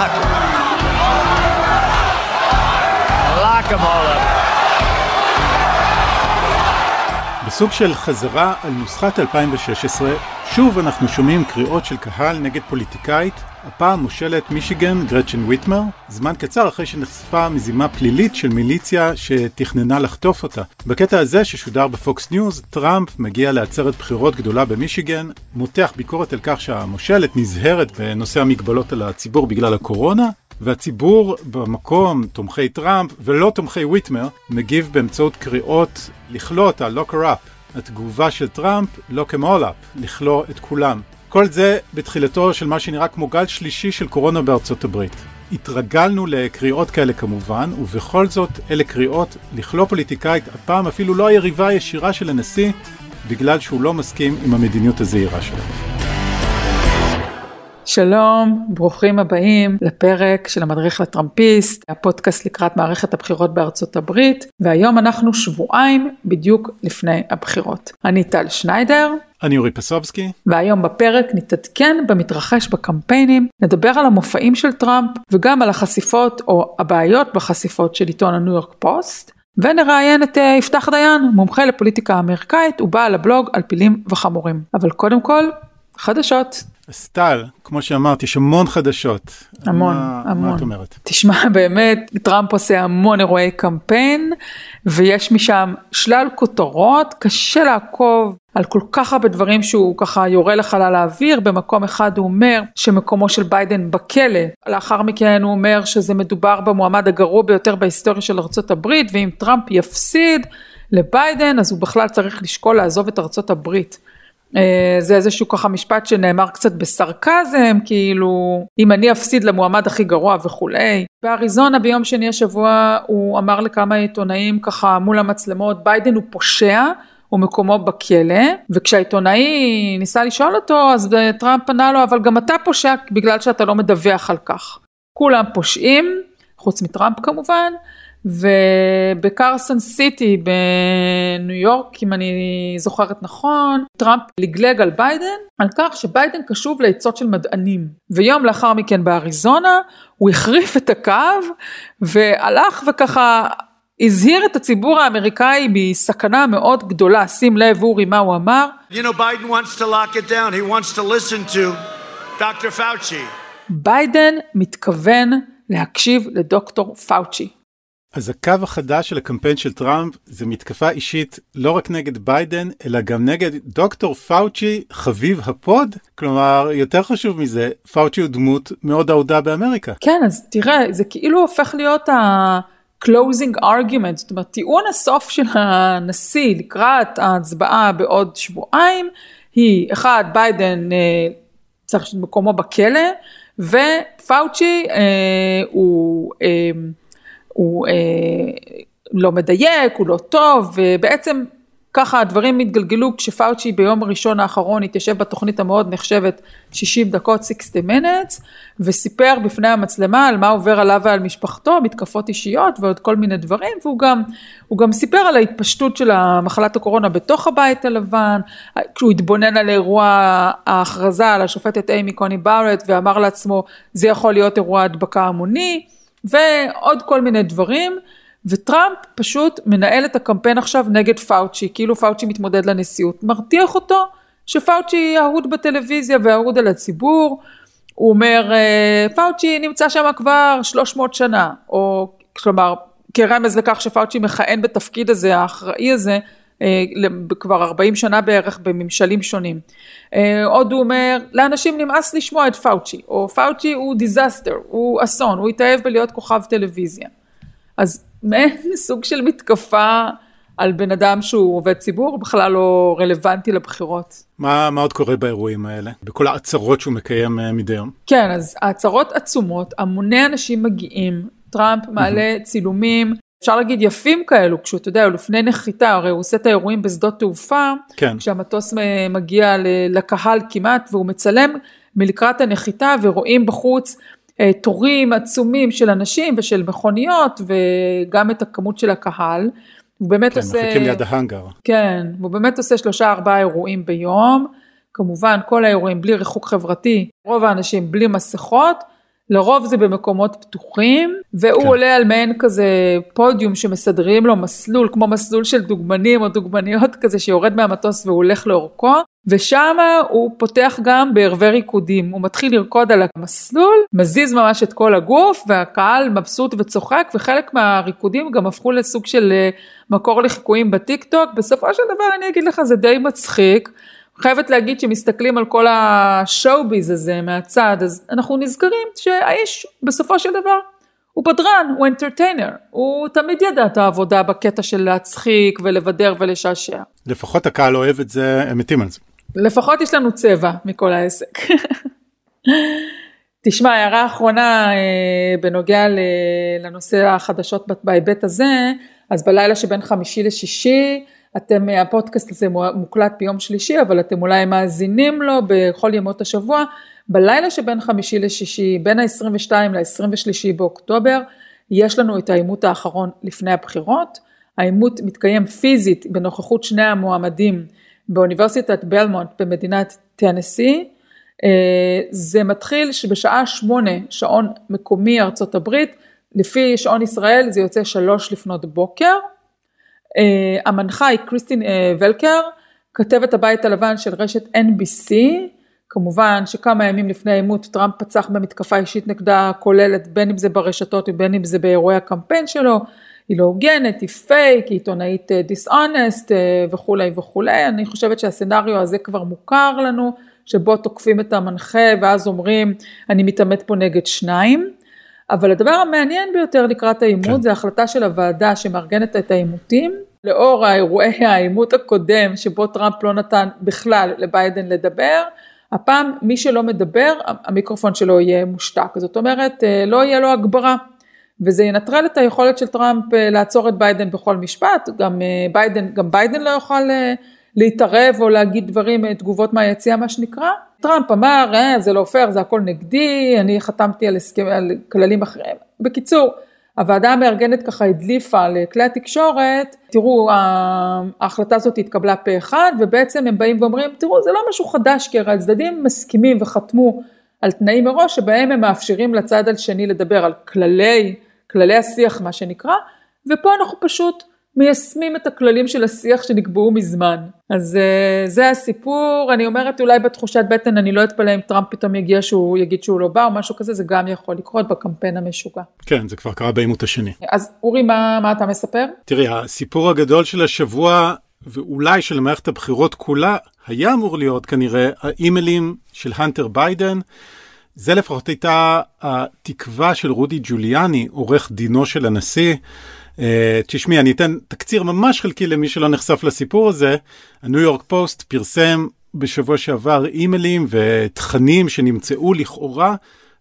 Lock. Lock them all up. בסוג של חזרה על נוסחת 2016, שוב אנחנו שומעים קריאות של קהל נגד פוליטיקאית, הפעם מושלת מישיגן גרצ'ן ויטמר, זמן קצר אחרי שנחשפה מזימה פלילית של מיליציה שתכננה לחטוף אותה. בקטע הזה ששודר בפוקס ניוז, טראמפ מגיע לעצרת בחירות גדולה במישיגן, מותח ביקורת על כך שהמושלת נזהרת בנושא המגבלות על הציבור בגלל הקורונה, והציבור במקום, תומכי טראמפ ולא תומכי ויטמר, מגיב באמצעות קריאות לכלוא את ה-locker up, התגובה של טראמפ, them all up, לכלוא את כולם. כל זה בתחילתו של מה שנראה כמו גל שלישי של קורונה בארצות הברית. התרגלנו לקריאות כאלה כמובן, ובכל זאת אלה קריאות לכלוא פוליטיקאית, הפעם אפילו לא היריבה הישירה של הנשיא, בגלל שהוא לא מסכים עם המדיניות הזהירה שלו. שלום, ברוכים הבאים לפרק של המדריך לטראמפיסט, הפודקאסט לקראת מערכת הבחירות בארצות הברית, והיום אנחנו שבועיים בדיוק לפני הבחירות. אני טל שניידר. אני אורי פסובסקי. והיום בפרק נתעדכן במתרחש בקמפיינים, נדבר על המופעים של טראמפ וגם על החשיפות או הבעיות בחשיפות של עיתון הניו יורק פוסט. ונראיין את אה, יפתח דיין, מומחה לפוליטיקה אמריקאית ובעל הבלוג על פילים וחמורים. אבל קודם כל, חדשות. סטל, כמו שאמרת, יש המון חדשות. המון, מה, המון. מה את אומרת? תשמע, באמת, טראמפ עושה המון אירועי קמפיין, ויש משם שלל כותרות, קשה לעקוב על כל כך הרבה דברים שהוא ככה יורה לחלל האוויר. במקום אחד הוא אומר שמקומו של ביידן בכלא, לאחר מכן הוא אומר שזה מדובר במועמד הגרוע ביותר בהיסטוריה של הברית, ואם טראמפ יפסיד לביידן, אז הוא בכלל צריך לשקול לעזוב את ארצות הברית. אה, זה איזשהו ככה משפט שנאמר קצת בסרקזם, כאילו אם אני אפסיד למועמד הכי גרוע וכולי. באריזונה ביום שני השבוע הוא אמר לכמה עיתונאים ככה מול המצלמות, ביידן הוא פושע. ומקומו בכלא, וכשהעיתונאי ניסה לשאול אותו, אז טראמפ ענה לו, אבל גם אתה פושע בגלל שאתה לא מדווח על כך. כולם פושעים, חוץ מטראמפ כמובן, ובקרסון סיטי בניו יורק, אם אני זוכרת נכון, טראמפ לגלג על ביידן, על כך שביידן קשוב לעצות של מדענים. ויום לאחר מכן באריזונה, הוא החריף את הקו, והלך וככה הזהיר את הציבור האמריקאי מסכנה מאוד גדולה. שים לב אורי מה הוא אמר. You know, Biden wants to lock it down. He wants to listen to Dr. Fauci. ביידן מתכוון להקשיב לדוקטור פאוצ'י. אז הקו החדש של הקמפיין של טראמפ זה מתקפה אישית לא רק נגד ביידן, אלא גם נגד דוקטור פאוצ'י, חביב הפוד. כלומר, יותר חשוב מזה, פאוצ'י הוא דמות מאוד אהודה באמריקה. כן, אז תראה, זה כאילו הופך להיות ה... closing argument, זאת אומרת טיעון הסוף של הנשיא לקראת ההצבעה בעוד שבועיים היא אחד ביידן אה, צריך מקומו בכלא ופאוצ'י אה, הוא, אה, הוא אה, לא מדייק, הוא לא טוב ובעצם ככה הדברים התגלגלו כשפאוצ'י ביום הראשון האחרון התיישב בתוכנית המאוד נחשבת 60 דקות 60 minutes וסיפר בפני המצלמה על מה עובר עליו ועל משפחתו, מתקפות אישיות ועוד כל מיני דברים והוא גם, גם סיפר על ההתפשטות של מחלת הקורונה בתוך הבית הלבן, כשהוא התבונן על אירוע ההכרזה על השופטת אימי קוני בארט ואמר לעצמו זה יכול להיות אירוע הדבקה המוני ועוד כל מיני דברים. וטראמפ פשוט מנהל את הקמפיין עכשיו נגד פאוצ'י, כאילו פאוצ'י מתמודד לנשיאות, מרתיח אותו שפאוצ'י אהוד בטלוויזיה ואהוד על הציבור, הוא אומר אה, פאוצ'י נמצא שם כבר 300 שנה, או כלומר כרמז לכך שפאוצ'י מכהן בתפקיד הזה, האחראי הזה, כבר 40 שנה בערך בממשלים שונים. אה, עוד הוא אומר, לאנשים נמאס לשמוע את פאוצ'י, או פאוצ'י הוא disaster, הוא אסון, הוא התאהב בלהיות כוכב טלוויזיה. אז מעין סוג של מתקפה על בן אדם שהוא עובד ציבור, בכלל לא רלוונטי לבחירות. מה, מה עוד קורה באירועים האלה? בכל ההצהרות שהוא מקיים אה, מדי יום? כן, אז ההצהרות עצומות, המוני אנשים מגיעים, טראמפ מעלה mm-hmm. צילומים, אפשר להגיד יפים כאלו, כשהוא, אתה יודע, לפני נחיתה, הרי הוא עושה את האירועים בשדות תעופה, כן. כשהמטוס מגיע לקהל כמעט, והוא מצלם מלקראת הנחיתה, ורואים בחוץ אה, תורים עצומים של אנשים ושל מכוניות וגם את הכמות של הקהל. הוא באמת כן, עושה... כן, מחכים ליד ההאנגר. כן, הוא באמת עושה שלושה ארבעה אירועים ביום. כמובן כל האירועים בלי ריחוק חברתי, רוב האנשים בלי מסכות, לרוב זה במקומות פתוחים, והוא כן. עולה על מעין כזה פודיום שמסדרים לו מסלול, כמו מסלול של דוגמנים או דוגמניות כזה שיורד מהמטוס והוא הולך לאורכו, ושם הוא פותח גם בערבי ריקודים, הוא מתחיל לרקוד על המסלול, מזיז ממש את כל הגוף, והקהל מבסוט וצוחק, וחלק מהריקודים גם הפכו לסוג של אה, מקור לחיקויים בטיק טוק, בסופו של דבר אני אגיד לך זה די מצחיק. חייבת להגיד שמסתכלים על כל השואו-ביז הזה מהצד, אז אנחנו נזכרים שהאיש בסופו של דבר הוא בדרן, הוא אנטרטיינר, הוא תמיד ידע את העבודה בקטע של להצחיק ולבדר ולשעשע. לפחות הקהל אוהב את זה, הם מתים על זה. לפחות יש לנו צבע מכל העסק. תשמע, הערה אחרונה אה, בנוגע לנושא החדשות בהיבט הזה, אז בלילה שבין חמישי לשישי, אתם, הפודקאסט הזה מוקלט ביום שלישי, אבל אתם אולי מאזינים לו בכל ימות השבוע, בלילה שבין חמישי לשישי, בין ה-22 ל-23 באוקטובר, יש לנו את העימות האחרון לפני הבחירות. העימות מתקיים פיזית בנוכחות שני המועמדים באוניברסיטת בלמונט במדינת טנסי. אה, זה מתחיל שבשעה שמונה, שעון מקומי ארצות הברית, לפי שעון ישראל זה יוצא שלוש לפנות בוקר. אה, המנחה היא קריסטין אה, ולקר, כתבת הבית הלבן של רשת NBC, כמובן שכמה ימים לפני העימות טראמפ פצח במתקפה אישית נגדה כוללת בין אם זה ברשתות ובין אם זה באירועי הקמפיין שלו, היא לא הוגנת, היא פייק, היא עיתונאית דיסאונסט וכולי וכולי, אני חושבת שהסצנריו הזה כבר מוכר לנו, שבו תוקפים את המנחה ואז אומרים אני מתעמת פה נגד שניים. אבל הדבר המעניין ביותר לקראת העימות כן. זה החלטה של הוועדה שמארגנת את העימותים. לאור האירועי העימות הקודם שבו טראמפ לא נתן בכלל לביידן לדבר, הפעם מי שלא מדבר המיקרופון שלו יהיה מושתק, זאת אומרת לא יהיה לו הגברה. וזה ינטרל את היכולת של טראמפ לעצור את ביידן בכל משפט, גם ביידן, גם ביידן לא יוכל להתערב או להגיד דברים, תגובות מהיציע מה שנקרא. טראמפ אמר, אה, זה לא פייר, זה הכל נגדי, אני חתמתי על, הסכם, על כללים אחרים. בקיצור, הוועדה המארגנת ככה הדליפה לכלי התקשורת, תראו, ההחלטה הזאת התקבלה פה אחד, ובעצם הם באים ואומרים, תראו, זה לא משהו חדש, כי הרי הצדדים מסכימים וחתמו על תנאים מראש, שבהם הם מאפשרים לצד השני לדבר על כללי, כללי השיח, מה שנקרא, ופה אנחנו פשוט מיישמים את הכללים של השיח שנקבעו מזמן. אז uh, זה הסיפור, אני אומרת אולי בתחושת בטן, אני לא אתפלא אם טראמפ פתאום יגיע שהוא יגיד שהוא לא בא או משהו כזה, זה גם יכול לקרות בקמפיין המשוגע. כן, זה כבר קרה בעימות השני. אז אורי, מה, מה אתה מספר? תראי, הסיפור הגדול של השבוע, ואולי של מערכת הבחירות כולה, היה אמור להיות כנראה האימיילים של הנטר ביידן. זה לפחות הייתה התקווה של רודי ג'וליאני, עורך דינו של הנשיא. אה, תשמעי, אני אתן תקציר ממש חלקי למי שלא נחשף לסיפור הזה. הניו יורק פוסט פרסם בשבוע שעבר אימיילים ותכנים שנמצאו לכאורה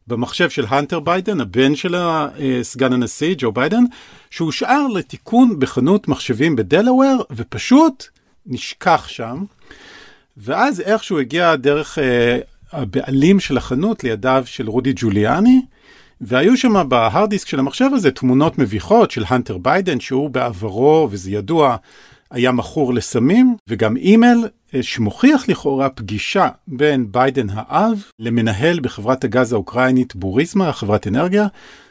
במחשב של הנטר ביידן, הבן של סגן הנשיא, ג'ו ביידן, שהושאר לתיקון בחנות מחשבים בדלאוור, ופשוט נשכח שם. ואז איכשהו הגיע דרך אה, הבעלים של החנות לידיו של רודי ג'וליאני, והיו שם בהארד דיסק של המחשב הזה תמונות מביכות של הנטר ביידן, שהוא בעברו, וזה ידוע, היה מכור לסמים, וגם אימייל שמוכיח לכאורה פגישה בין ביידן האב למנהל בחברת הגז האוקראינית בוריסמה, חברת אנרגיה,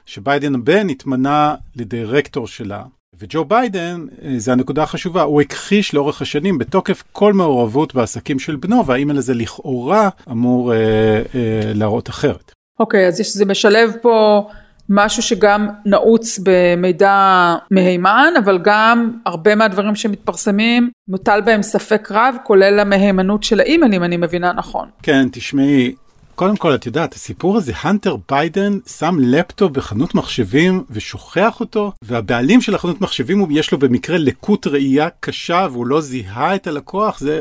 שביידן הבן התמנה לדירקטור שלה. וג'ו ביידן, זה הנקודה החשובה, הוא הכחיש לאורך השנים בתוקף כל מעורבות בעסקים של בנו, והאימייל הזה לכאורה אמור אה, אה, להראות אחרת. אוקיי, אוקיי, אז יש, זה משלב פה משהו שגם נעוץ במידע מהימן, אבל גם הרבה מהדברים שמתפרסמים, מוטל בהם ספק רב, כולל המהימנות של האימיילים, אני מבינה נכון. כן, תשמעי, קודם כל, את יודעת, הסיפור הזה, הנטר ביידן שם לפטופ בחנות מחשבים ושוכח אותו, והבעלים של החנות מחשבים, יש לו במקרה לקות ראייה קשה והוא לא זיהה את הלקוח, זה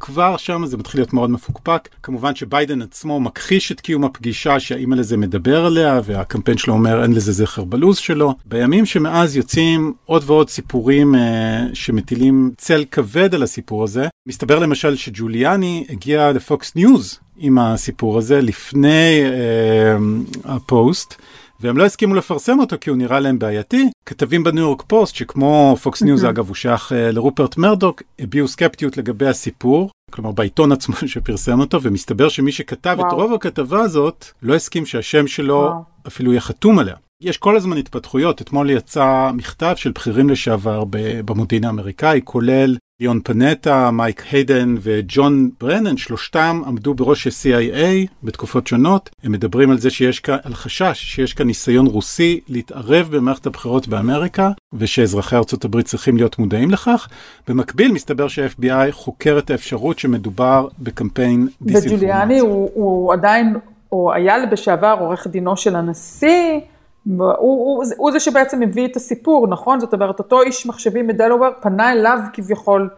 כבר שם זה מתחיל להיות מאוד מפוקפק. כמובן שביידן עצמו מכחיש את קיום הפגישה שהאימייל הזה מדבר עליה, והקמפיין שלו אומר אין לזה זכר בלוז שלו. בימים שמאז יוצאים עוד ועוד סיפורים אה, שמטילים צל כבד על הסיפור הזה. מסתבר למשל שג'וליאני הגיע לפוקס ניוז עם הסיפור הזה לפני אה, הפוסט. והם לא הסכימו לפרסם אותו כי הוא נראה להם בעייתי. כתבים בניו יורק פוסט, שכמו פוקס ניוז אגב הוא שייך אה, לרופרט מרדוק, הביעו סקפטיות לגבי הסיפור, כלומר בעיתון עצמו שפרסם אותו, ומסתבר שמי שכתב וואו. את רוב הכתבה הזאת לא הסכים שהשם שלו וואו. אפילו יהיה חתום עליה. יש כל הזמן התפתחויות, אתמול יצא מכתב של בכירים לשעבר במודיעין האמריקאי, כולל ליאון פנטה, מייק היידן וג'ון ברנן, שלושתם עמדו בראש ה-CIA בתקופות שונות. הם מדברים על זה שיש כאן, על חשש שיש כאן ניסיון רוסי להתערב במערכת הבחירות באמריקה, ושאזרחי הברית צריכים להיות מודעים לכך. במקביל, מסתבר שה-FBI חוקר את האפשרות שמדובר בקמפיין דיסאינפורמציה. וג'וליאני הוא, הוא עדיין, הוא היה בשעבר עורך דינו של הנשיא. הוא, הוא, הוא זה שבעצם הביא את הסיפור, נכון? זאת אומרת, אותו איש מחשבים מדלוור פנה אליו כביכול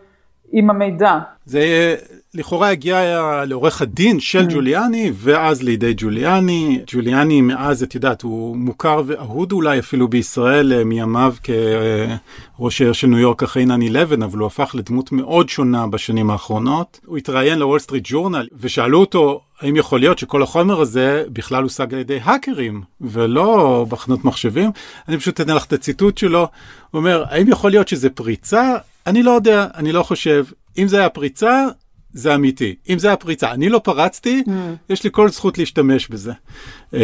עם המידע. זה לכאורה הגיע לעורך הדין של אממ. ג'וליאני, ואז לידי ג'וליאני. ג'וליאני מאז, את יודעת, הוא מוכר ואהוד אולי אפילו בישראל אה, מימיו כראש העיר של ניו יורק אחרי 9-11, אבל הוא הפך לדמות מאוד שונה בשנים האחרונות. הוא התראיין לוול סטריט ג'ורנל, ושאלו אותו, האם יכול להיות שכל החומר הזה בכלל הושג על ידי האקרים, ולא בחנות מחשבים? אני פשוט אתן לך את הציטוט שלו. הוא אומר, האם יכול להיות שזה פריצה? אני לא יודע, אני לא חושב. אם זה היה פריצה, זה אמיתי. אם זה היה פריצה, אני לא פרצתי, mm. יש לי כל זכות להשתמש בזה. Uh,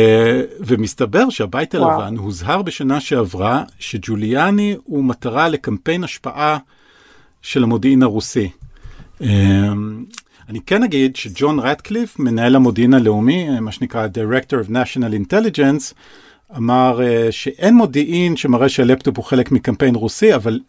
ומסתבר שהבית הלבן הוזהר בשנה שעברה שג'וליאני הוא מטרה לקמפיין השפעה של המודיעין הרוסי. Uh, אני כן אגיד שג'ון רטקליף, מנהל המודיעין הלאומי, מה שנקרא Director of National Intelligence, אמר אה, שאין מודיעין שמראה שהלפטופ הוא חלק מקמפיין רוסי, אבל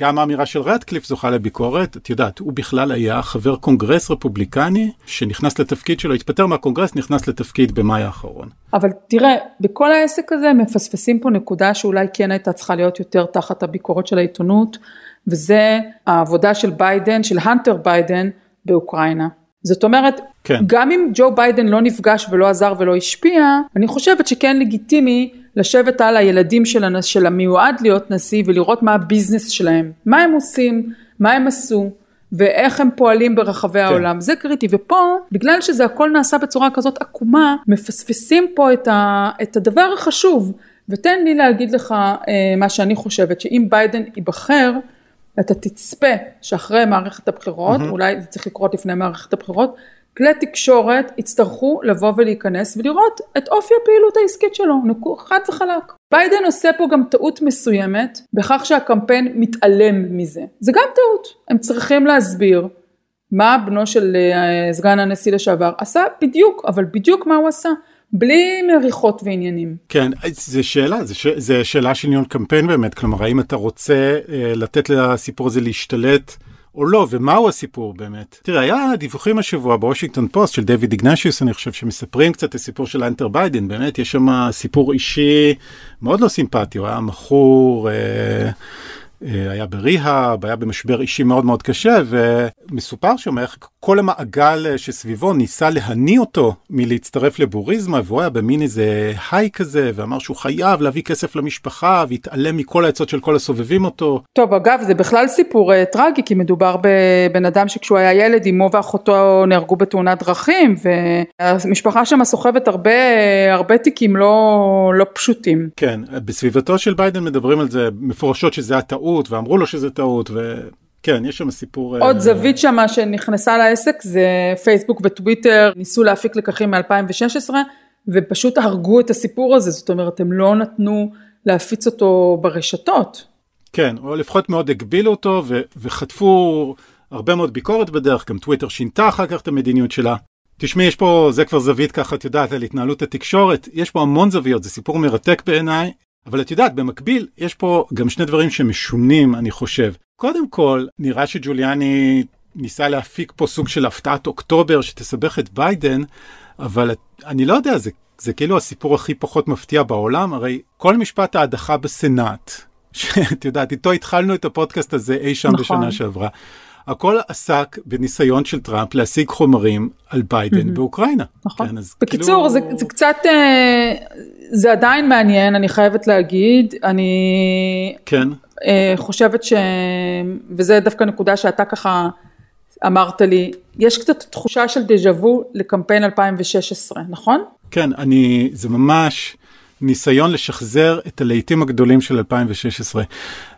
גם האמירה של רטקליף זוכה לביקורת, את יודעת, הוא בכלל היה חבר קונגרס רפובליקני שנכנס לתפקיד שלו, התפטר מהקונגרס, נכנס לתפקיד במאי האחרון. אבל תראה, בכל העסק הזה מפספסים פה נקודה שאולי כן הייתה צריכה להיות יותר תחת הביקורת של העיתונות, וזה העבודה של ביידן, של הנטר ביידן באוקראינה. זאת אומרת, כן. גם אם ג'ו ביידן לא נפגש ולא עזר ולא השפיע, אני חושבת שכן לגיטימי לשבת על הילדים של, הנס, של המיועד להיות נשיא ולראות מה הביזנס שלהם, מה הם עושים, מה הם עשו, ואיך הם פועלים ברחבי כן. העולם, זה קריטי, ופה, בגלל שזה הכל נעשה בצורה כזאת עקומה, מפספסים פה את, ה, את הדבר החשוב, ותן לי להגיד לך אה, מה שאני חושבת, שאם ביידן ייבחר, אתה תצפה שאחרי מערכת הבחירות, אהמ. אולי זה צריך לקרות לפני מערכת הבחירות, כלי תקשורת יצטרכו לבוא ולהיכנס ולראות את אופי הפעילות העסקית שלו, חד וחלק. ביידן עושה פה גם טעות מסוימת בכך שהקמפיין מתעלם מזה. זה גם טעות. הם צריכים להסביר מה בנו של uh, סגן הנשיא לשעבר עשה בדיוק, אבל בדיוק מה הוא עשה. בלי מריחות ועניינים. כן, זו שאלה, זו, ש... שאלה של ניהול קמפיין באמת, כלומר האם אתה רוצה uh, לתת לסיפור הזה להשתלט או לא, ומהו הסיפור באמת. תראה, היה דיווחים השבוע בוושינגטון פוסט של דויד איגנשיוס, אני חושב, שמספרים קצת את הסיפור של האנטר ביידן, באמת יש שם סיפור אישי מאוד לא סימפטי, הוא היה מכור. אה, אה, היה בריהאב, היה במשבר אישי מאוד מאוד קשה, ומסופר שם איך כל המעגל אה, שסביבו ניסה להניא אותו מלהצטרף לבוריזמה, והוא היה במין איזה היי כזה, ואמר שהוא חייב להביא כסף למשפחה, והתעלם מכל העצות של כל הסובבים אותו. טוב, אגב, זה בכלל סיפור uh, טרגי, כי מדובר בבן אדם שכשהוא היה ילד, אמו ואחותו נהרגו בתאונת דרכים, והמשפחה שם סוחבת הרבה, הרבה תיקים לא, לא פשוטים. כן, בסביבתו של ביידן מדברים על זה מפורשות שזה הטעות. טעות ואמרו לו שזה טעות וכן יש שם סיפור עוד uh... זווית שמה שנכנסה לעסק זה פייסבוק וטוויטר ניסו להפיק לקחים מ-2016 ופשוט הרגו את הסיפור הזה זאת אומרת הם לא נתנו להפיץ אותו ברשתות. כן או לפחות מאוד הגבילו אותו ו- וחטפו הרבה מאוד ביקורת בדרך גם טוויטר שינתה אחר כך את המדיניות שלה. תשמעי, יש פה, זה כבר זווית ככה, את יודעת, על התנהלות התקשורת, יש פה המון זוויות, זה סיפור מרתק בעיניי, אבל את יודעת, במקביל, יש פה גם שני דברים שמשונים, אני חושב. קודם כל, נראה שג'וליאני ניסה להפיק פה סוג של הפתעת אוקטובר שתסבך את ביידן, אבל אני לא יודע, זה, זה כאילו הסיפור הכי פחות מפתיע בעולם, הרי כל משפט ההדחה בסנאט, שאת יודעת, איתו התחלנו את הפודקאסט הזה אי שם נכון. בשנה שעברה. הכל עסק בניסיון של טראמפ להשיג חומרים על ביידן mm-hmm. באוקראינה. נכון. כן, בקיצור, כאילו... זה, זה קצת, אה, זה עדיין מעניין, אני חייבת להגיד. אני כן. אה, חושבת ש... וזה דווקא נקודה שאתה ככה אמרת לי, יש קצת תחושה של דז'ה וו לקמפיין 2016, נכון? כן, אני, זה ממש... ניסיון לשחזר את הלהיטים הגדולים של 2016.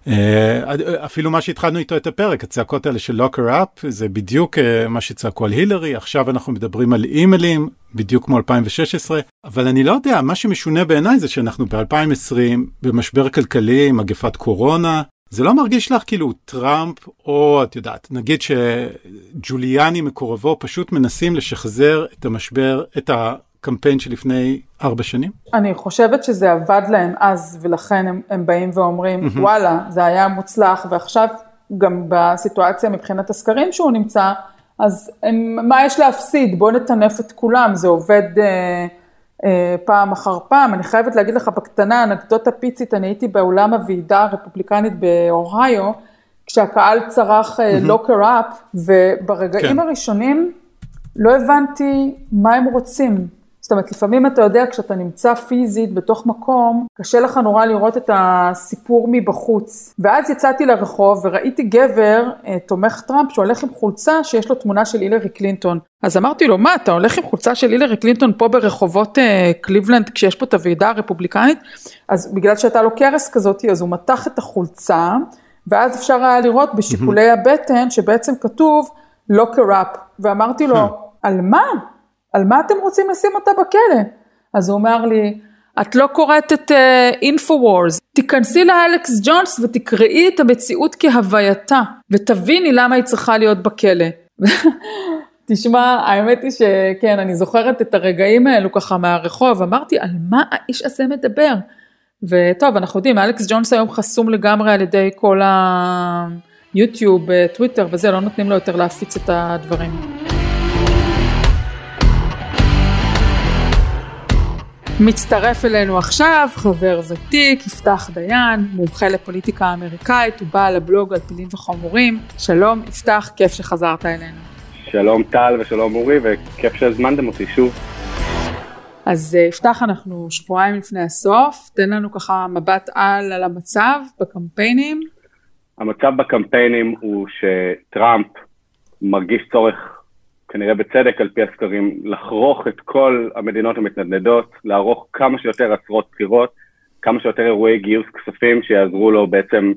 אה, אפילו מה שהתחלנו איתו את הפרק, הצעקות האלה של לוקר אפ, זה בדיוק אה, מה שצעקו על הילרי, עכשיו אנחנו מדברים על אימיילים, בדיוק כמו 2016, אבל אני לא יודע, מה שמשונה בעיניי זה שאנחנו ב-2020 במשבר כלכלי, מגפת קורונה, זה לא מרגיש לך כאילו טראמפ, או את יודעת, נגיד שג'וליאני מקורבו פשוט מנסים לשחזר את המשבר, את הקמפיין שלפני ארבע שנים? אני חושבת שזה עבד להם אז, ולכן הם, הם באים ואומרים, mm-hmm. וואלה, זה היה מוצלח, ועכשיו גם בסיטואציה מבחינת הסקרים שהוא נמצא, אז הם, מה יש להפסיד? בואו נטנף את כולם, זה עובד... אה, אה, פעם אחר פעם. אני חייבת להגיד לך בקטנה, אנקדוטה פיצית, אני הייתי באולם הוועידה הרפובליקנית באוהיו, כשהקהל צרח לוקר אה, אפ, וברגעים כן. הראשונים לא הבנתי מה הם רוצים. זאת אומרת, לפעמים אתה יודע, כשאתה נמצא פיזית בתוך מקום, קשה לך נורא לראות את הסיפור מבחוץ. ואז יצאתי לרחוב וראיתי גבר, אה, תומך טראמפ, שהולך עם חולצה שיש לו תמונה של הילרי קלינטון. אז אמרתי לו, מה, אתה הולך עם חולצה של הילרי קלינטון פה ברחובות אה, קליבלנד, כשיש פה את הוועידה הרפובליקנית? אז בגלל שהייתה לו קרס כזאת, אז הוא מתח את החולצה, ואז אפשר היה לראות בשיקולי הבטן, שבעצם כתוב, לוקר אפ. ואמרתי לו, על מה? על מה אתם רוצים לשים אותה בכלא? אז הוא אומר לי, את לא קוראת את אינפו-וורס, uh, תיכנסי לאלכס ג'ונס ותקראי את המציאות כהווייתה, ותביני למה היא צריכה להיות בכלא. תשמע, האמת היא שכן, אני זוכרת את הרגעים האלו ככה מהרחוב, אמרתי, על מה האיש הזה מדבר? וטוב, אנחנו יודעים, אלכס ג'ונס היום חסום לגמרי על ידי כל היוטיוב, טוויטר וזה, לא נותנים לו יותר להפיץ את הדברים. מצטרף אלינו עכשיו חבר ותיק, יפתח דיין, מומחה לפוליטיקה אמריקאית, הוא בעל הבלוג על פילים וחמורים. שלום, יפתח, כיף שחזרת אלינו. שלום טל ושלום אורי, וכיף שהזמנתם אותי שוב. אז אה, יפתח, אנחנו שבועיים לפני הסוף, תן לנו ככה מבט על על המצב בקמפיינים. המצב בקמפיינים הוא שטראמפ מרגיש צורך כנראה בצדק על פי הסקרים, לחרוש את כל המדינות המתנדנדות, לערוך כמה שיותר עצרות בחירות, כמה שיותר אירועי גיוס כספים שיעזרו לו בעצם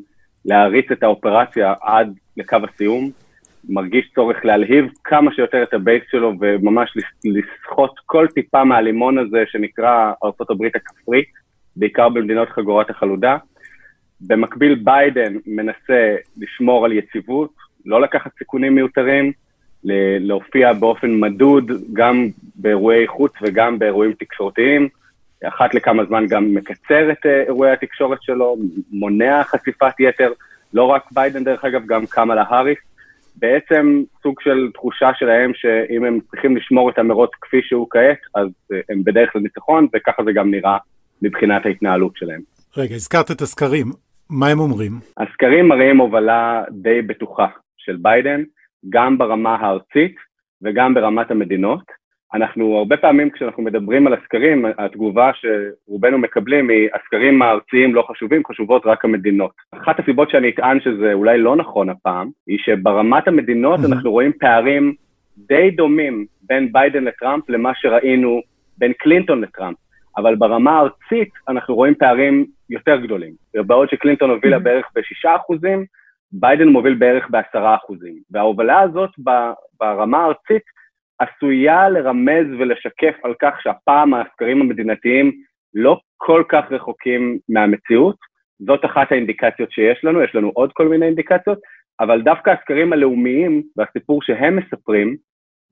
להריץ את האופרציה עד לקו הסיום, מרגיש צורך להלהיב כמה שיותר את ה base שלו וממש לסחוט כל טיפה מהלימון הזה שנקרא ארה"ב הכפרית, בעיקר במדינות חגורת החלודה. במקביל ביידן מנסה לשמור על יציבות, לא לקחת סיכונים מיותרים, להופיע באופן מדוד גם באירועי חוץ וגם באירועים תקשורתיים. אחת לכמה זמן גם מקצר את אה, אירועי התקשורת שלו, מונע חשיפת יתר, לא רק ביידן דרך אגב, גם קמאלה האריס. בעצם סוג של תחושה שלהם שאם הם צריכים לשמור את המרוץ כפי שהוא כעת, אז אה, הם בדרך לניצחון, וככה זה גם נראה מבחינת ההתנהלות שלהם. רגע, הזכרת את הסקרים, מה הם אומרים? הסקרים מראים הובלה די בטוחה של ביידן. גם ברמה הארצית וגם ברמת המדינות. אנחנו הרבה פעמים כשאנחנו מדברים על הסקרים, התגובה שרובנו מקבלים היא הסקרים הארציים לא חשובים, חשובות רק המדינות. אחת הסיבות שאני אטען שזה אולי לא נכון הפעם, היא שברמת המדינות mm-hmm. אנחנו רואים פערים די דומים בין ביידן לטראמפ למה שראינו בין קלינטון לטראמפ, אבל ברמה הארצית אנחנו רואים פערים יותר גדולים. בעוד שקלינטון הובילה mm-hmm. בערך בשישה אחוזים, ביידן מוביל בערך בעשרה אחוזים, וההובלה הזאת ברמה הארצית עשויה לרמז ולשקף על כך שהפעם הסקרים המדינתיים לא כל כך רחוקים מהמציאות, זאת אחת האינדיקציות שיש לנו, יש לנו עוד כל מיני אינדיקציות, אבל דווקא הסקרים הלאומיים והסיפור שהם מספרים,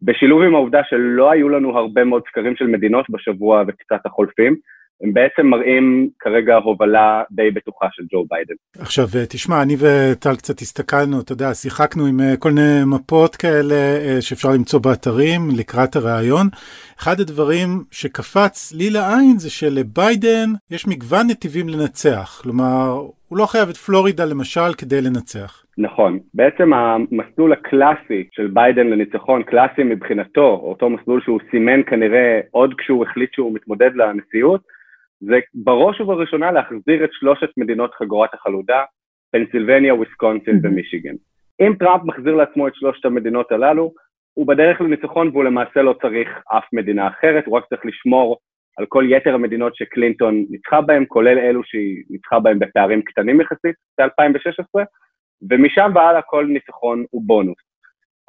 בשילוב עם העובדה שלא היו לנו הרבה מאוד סקרים של מדינות בשבוע וקצת החולפים, הם בעצם מראים כרגע הובלה די בטוחה של ג'ו ביידן. עכשיו אה, תשמע, אני וטל קצת הסתכלנו, אתה יודע, שיחקנו עם אה, כל מיני מפות כאלה אה, שאפשר למצוא באתרים לקראת הראיון. אחד הדברים שקפץ לי לעין זה שלביידן יש מגוון נתיבים לנצח, כלומר, הוא לא חייב את פלורידה למשל כדי לנצח. נכון, בעצם המסלול הקלאסי של ביידן לניצחון, קלאסי מבחינתו, אותו מסלול שהוא סימן כנראה עוד כשהוא החליט שהוא מתמודד לנשיאות, זה בראש ובראשונה להחזיר את שלושת מדינות חגורת החלודה, פנסילבניה, וויסקונסין mm-hmm. ומישיגן. אם טראמפ מחזיר לעצמו את שלושת המדינות הללו, הוא בדרך לניצחון והוא למעשה לא צריך אף מדינה אחרת, הוא רק צריך לשמור על כל יתר המדינות שקלינטון ניצחה בהן, כולל אלו שהיא ניצחה בהן בפערים קטנים יחסית ב-2016, ומשם והלאה כל ניצחון הוא בונוס.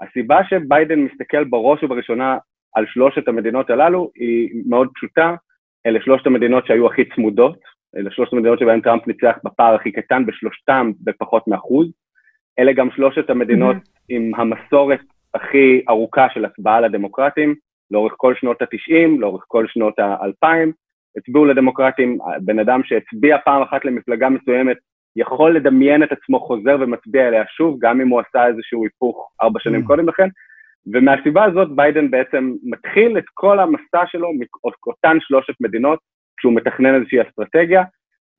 הסיבה שביידן מסתכל בראש ובראשונה על שלושת המדינות הללו היא מאוד פשוטה, אלה שלושת המדינות שהיו הכי צמודות, אלה שלושת המדינות שבהן טראמפ ניצח בפער הכי קטן, בשלושתם בפחות מאחוז, אלה גם שלושת המדינות mm-hmm. עם המסורת הכי ארוכה של הצבעה לדמוקרטים, לאורך כל שנות ה-90, לאורך כל שנות ה-2000, הצביעו לדמוקרטים, בן אדם שהצביע פעם אחת למפלגה מסוימת יכול לדמיין את עצמו חוזר ומצביע אליה שוב, גם אם הוא עשה איזשהו היפוך ארבע שנים mm. קודם לכן, ומהסיבה הזאת ביידן בעצם מתחיל את כל המסע שלו מאותן שלושת מדינות, כשהוא מתכנן איזושהי אסטרטגיה,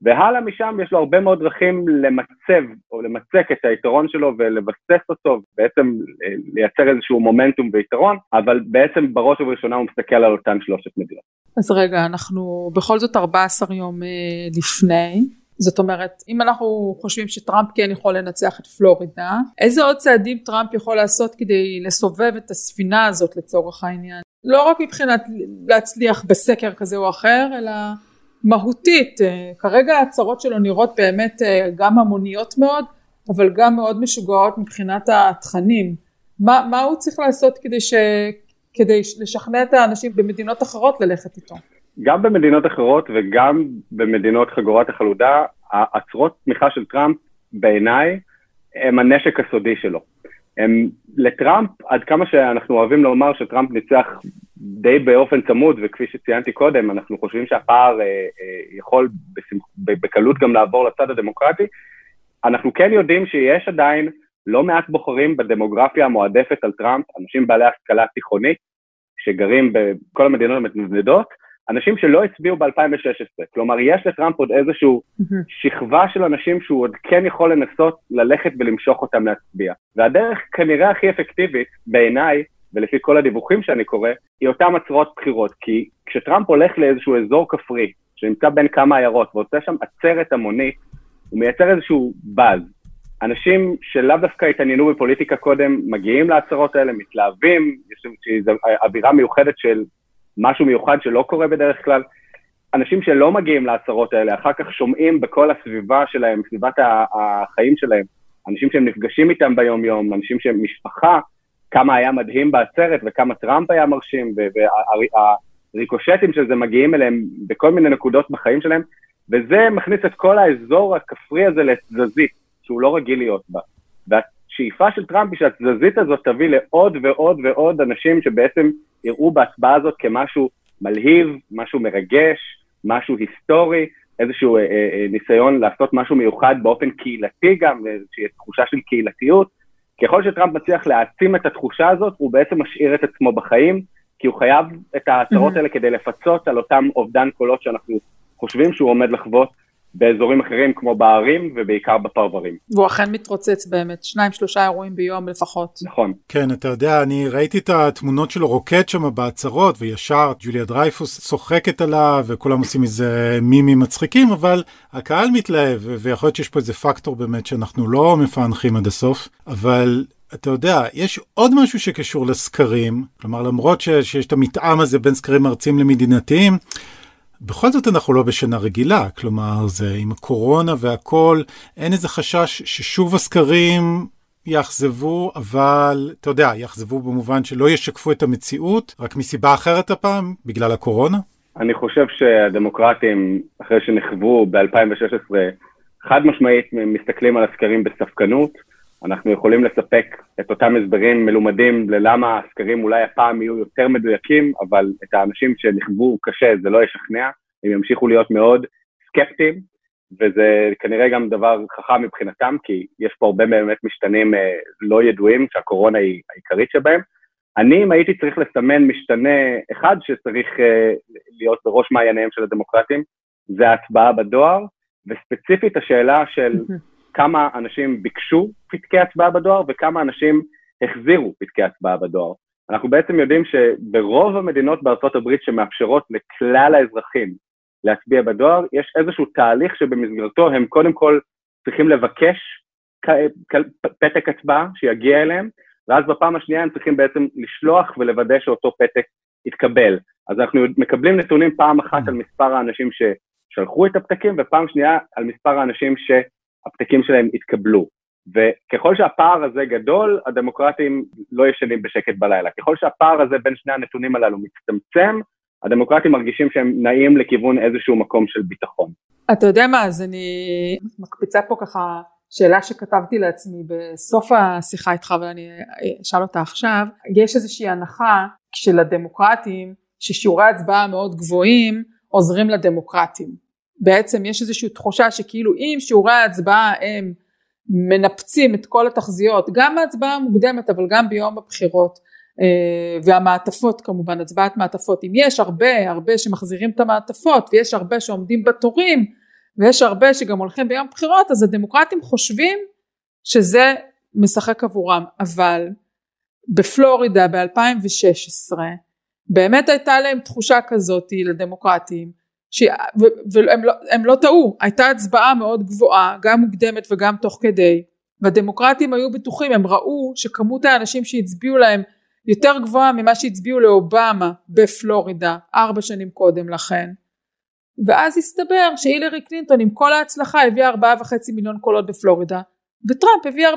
והלאה משם יש לו הרבה מאוד דרכים למצב או למצק את היתרון שלו ולבסס אותו, בעצם אה, לייצר איזשהו מומנטום ויתרון, אבל בעצם בראש ובראשונה הוא מסתכל על אותן שלושת מדינות. אז רגע, אנחנו בכל זאת 14 יום אה, לפני, זאת אומרת, אם אנחנו חושבים שטראמפ כן יכול לנצח את פלורידה, איזה עוד צעדים טראמפ יכול לעשות כדי לסובב את הספינה הזאת לצורך העניין? לא רק מבחינת להצליח בסקר כזה או אחר, אלא מהותית. אה, כרגע ההצהרות שלו נראות באמת אה, גם המוניות מאוד, אבל גם מאוד משוגעות מבחינת התכנים. מה, מה הוא צריך לעשות כדי, ש, כדי לשכנע את האנשים במדינות אחרות ללכת איתו? גם במדינות אחרות וגם במדינות חגורת החלודה, הצהרות תמיכה של טראמפ בעיניי הם הנשק הסודי שלו. הם לטראמפ, עד כמה שאנחנו אוהבים לומר שטראמפ ניצח די באופן צמוד, וכפי שציינתי קודם, אנחנו חושבים שהפער אה, אה, יכול בשמח, בקלות גם לעבור לצד הדמוקרטי, אנחנו כן יודעים שיש עדיין לא מעט בוחרים בדמוגרפיה המועדפת על טראמפ, אנשים בעלי השכלה תיכונית, שגרים בכל המדינות המתנדנדות, אנשים שלא הצביעו ב-2016. כלומר, יש לטראמפ עוד איזושהי שכבה של אנשים שהוא עוד כן יכול לנסות ללכת ולמשוך אותם להצביע. והדרך כנראה הכי אפקטיבית, בעיניי, ולפי כל הדיווחים שאני קורא, היא אותם הצהרות בחירות. כי כשטראמפ הולך לאיזשהו אזור כפרי, שנמצא בין כמה עיירות, ועושה שם עצרת המונית, הוא מייצר איזשהו באז. אנשים שלאו דווקא התעניינו בפוליטיקה קודם, מגיעים להצהרות האלה, מתלהבים, יש איזו אווירה מיוחדת של משהו מיוחד שלא קורה בדרך כלל. אנשים שלא מגיעים להצהרות האלה, אחר כך שומעים בכל הסביבה שלהם, סביבת החיים שלהם, אנשים שהם נפגשים איתם ביום-יום, אנשים שהם משפחה, כמה היה מדהים בעצרת וכמה טראמפ היה מרשים, והריקושטים של זה מגיעים אליהם בכל מיני נקודות בחיים שלהם, וזה מכניס את כל האזור הכפרי הזה לתזזית, שהוא לא רגיל להיות בה. והשאיפה של טראמפ היא שהתזזית הזאת תביא לעוד ועוד ועוד אנשים שבעצם יראו בהצבעה הזאת כמשהו מלהיב, משהו מרגש, משהו היסטורי, איזשהו אה, אה, אה, ניסיון לעשות משהו מיוחד באופן קהילתי גם, איזושהי תחושה של קהילתיות. ככל שטראמפ מצליח להעצים את התחושה הזאת, הוא בעצם משאיר את עצמו בחיים, כי הוא חייב את ההצהרות mm-hmm. האלה כדי לפצות על אותם אובדן קולות שאנחנו חושבים שהוא עומד לחוות באזורים אחרים כמו בערים ובעיקר בפרברים. והוא אכן מתרוצץ באמת, שניים שלושה אירועים ביום לפחות. נכון. כן, אתה יודע, אני ראיתי את התמונות שלו רוקד שם בהצהרות, וישר ג'וליה דרייפוס צוחקת עליו, וכולם עושים מזה מימים מצחיקים, אבל הקהל מתלהב, ויכול להיות שיש פה איזה פקטור באמת שאנחנו לא מפענחים עד הסוף, אבל אתה יודע, יש עוד משהו שקשור לסקרים, כלומר למרות שיש את המתאם הזה בין סקרים ארציים למדינתיים, בכל זאת אנחנו לא בשנה רגילה, כלומר זה עם הקורונה והכל, אין איזה חשש ששוב הסקרים יאכזבו, אבל אתה יודע, יאכזבו במובן שלא ישקפו את המציאות, רק מסיבה אחרת הפעם, בגלל הקורונה? אני חושב שהדמוקרטים, אחרי שנחוו ב-2016, חד משמעית מסתכלים על הסקרים בספקנות. אנחנו יכולים לספק את אותם הסברים מלומדים ללמה הסקרים אולי הפעם יהיו יותר מדויקים, אבל את האנשים שנכוו קשה זה לא ישכנע, הם ימשיכו להיות מאוד סקפטיים, וזה כנראה גם דבר חכם מבחינתם, כי יש פה הרבה באמת משתנים אה, לא ידועים, שהקורונה היא העיקרית שבהם. אני, אם הייתי צריך לסמן משתנה אחד שצריך אה, להיות בראש מעייניהם של הדמוקרטים, זה ההצבעה בדואר, וספציפית השאלה של כמה אנשים ביקשו פתקי הצבעה בדואר וכמה אנשים החזירו פתקי הצבעה בדואר. אנחנו בעצם יודעים שברוב המדינות בארצות הברית שמאפשרות לכלל האזרחים להצביע בדואר, יש איזשהו תהליך שבמסגרתו הם קודם כל צריכים לבקש פתק הצבעה שיגיע אליהם, ואז בפעם השנייה הם צריכים בעצם לשלוח ולוודא שאותו פתק התקבל. אז אנחנו מקבלים נתונים פעם אחת על מספר האנשים ששלחו את הפתקים, ופעם שנייה על מספר האנשים שהפתקים שלהם התקבלו. וככל שהפער הזה גדול, הדמוקרטים לא ישנים בשקט בלילה. ככל שהפער הזה בין שני הנתונים הללו מצטמצם, הדמוקרטים מרגישים שהם נעים לכיוון איזשהו מקום של ביטחון. אתה יודע מה, אז אני מקפיצה פה ככה שאלה שכתבתי לעצמי בסוף השיחה איתך, אבל אני אשאל אותה עכשיו. יש איזושהי הנחה של הדמוקרטים ששיעורי הצבעה מאוד גבוהים עוזרים לדמוקרטים. בעצם יש איזושהי תחושה שכאילו אם שיעורי ההצבעה הם מנפצים את כל התחזיות, גם ההצבעה המוקדמת אבל גם ביום הבחירות אה, והמעטפות כמובן, הצבעת מעטפות, אם יש הרבה הרבה שמחזירים את המעטפות ויש הרבה שעומדים בתורים ויש הרבה שגם הולכים ביום בחירות אז הדמוקרטים חושבים שזה משחק עבורם, אבל בפלורידה ב-2016 באמת הייתה להם תחושה כזאת לדמוקרטים. והם לא, לא טעו, הייתה הצבעה מאוד גבוהה, גם מוקדמת וגם תוך כדי, והדמוקרטים היו בטוחים, הם ראו שכמות האנשים שהצביעו להם יותר גבוהה ממה שהצביעו לאובמה בפלורידה ארבע שנים קודם לכן. ואז הסתבר שהילרי קלינטון עם כל ההצלחה הביאה ארבעה וחצי מיליון קולות בפלורידה, וטראמפ הביא 4.6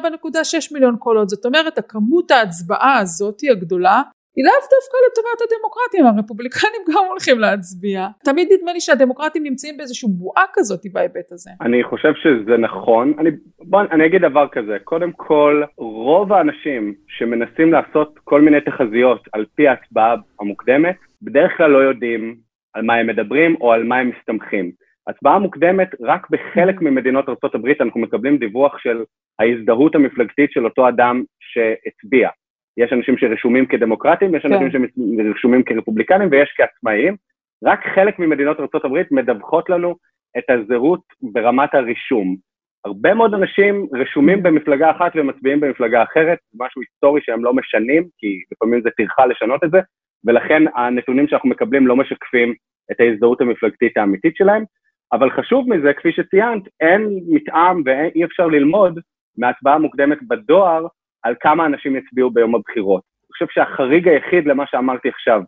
מיליון קולות, זאת אומרת הכמות ההצבעה הזאתי הגדולה היא לאו דווקא לטובת הדמוקרטים, הרפובליקנים גם הולכים להצביע. תמיד נדמה לי שהדמוקרטים נמצאים באיזושהי בועה כזאת בהיבט הזה. אני חושב שזה נכון. אני, בוא, אני אגיד דבר כזה, קודם כל, רוב האנשים שמנסים לעשות כל מיני תחזיות על פי ההצבעה המוקדמת, בדרך כלל לא יודעים על מה הם מדברים או על מה הם מסתמכים. הצבעה מוקדמת, רק בחלק ממדינות ארה"ב אנחנו מקבלים דיווח של ההזדהות המפלגתית של אותו אדם שהצביע. יש אנשים שרשומים כדמוקרטים, יש אנשים כן. שרשומים כרפובליקנים ויש כעצמאיים. רק חלק ממדינות ארה"ב מדווחות לנו את הזהות ברמת הרישום. הרבה מאוד אנשים רשומים במפלגה אחת ומצביעים במפלגה אחרת, משהו היסטורי שהם לא משנים, כי לפעמים זה טרחה לשנות את זה, ולכן הנתונים שאנחנו מקבלים לא משקפים את ההזדהות המפלגתית האמיתית שלהם. אבל חשוב מזה, כפי שציינת, אין מתאם ואי אפשר ללמוד מהצבעה המוקדמת בדואר על כמה אנשים יצביעו ביום הבחירות. אני חושב שהחריג היחיד למה שאמרתי עכשיו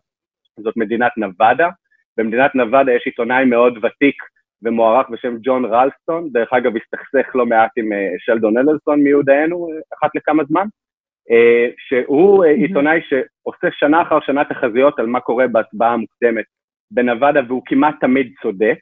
זאת מדינת נבדה. במדינת נבדה יש עיתונאי מאוד ותיק ומוערך בשם ג'ון רלסטון, דרך אגב הסתכסך לא מעט עם אה, שלדון אללסון מיודענו אה, אחת לכמה זמן, אה, שהוא עיתונאי שעושה שנה אחר שנה תחזיות על מה קורה בהצבעה המוקדמת בנבדה והוא כמעט תמיד צודק.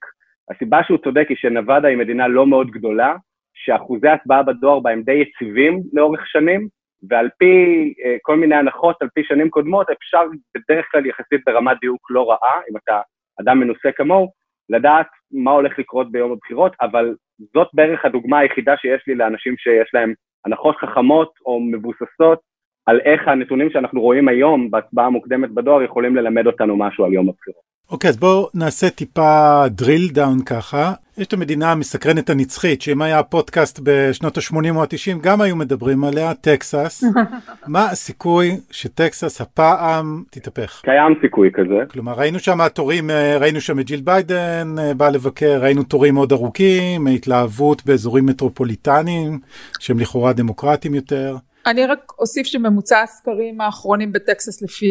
הסיבה שהוא צודק היא שנבדה היא מדינה לא מאוד גדולה, שאחוזי הצבעה בדואר בה הם די יציבים לאורך שנים, ועל פי uh, כל מיני הנחות, על פי שנים קודמות, אפשר בדרך כלל יחסית ברמת דיוק לא רעה, אם אתה אדם מנוסה כמוהו, לדעת מה הולך לקרות ביום הבחירות, אבל זאת בערך הדוגמה היחידה שיש לי לאנשים שיש להם הנחות חכמות או מבוססות על איך הנתונים שאנחנו רואים היום בהצבעה המוקדמת בדואר יכולים ללמד אותנו משהו על יום הבחירות. אוקיי, okay, אז בואו נעשה טיפה drill down ככה. יש את המדינה המסקרנת הנצחית, שאם היה פודקאסט בשנות ה-80 או ה-90, גם היו מדברים עליה, טקסס. מה הסיכוי שטקסס הפעם תתהפך? קיים סיכוי כזה. כלומר, ראינו שם תורים, אה, ראינו שם את ג'יל ביידן אה, בא לבקר, ראינו תורים מאוד ארוכים, התלהבות באזורים מטרופוליטניים, שהם לכאורה דמוקרטיים יותר. אני רק אוסיף שממוצע הסקרים האחרונים בטקסס לפי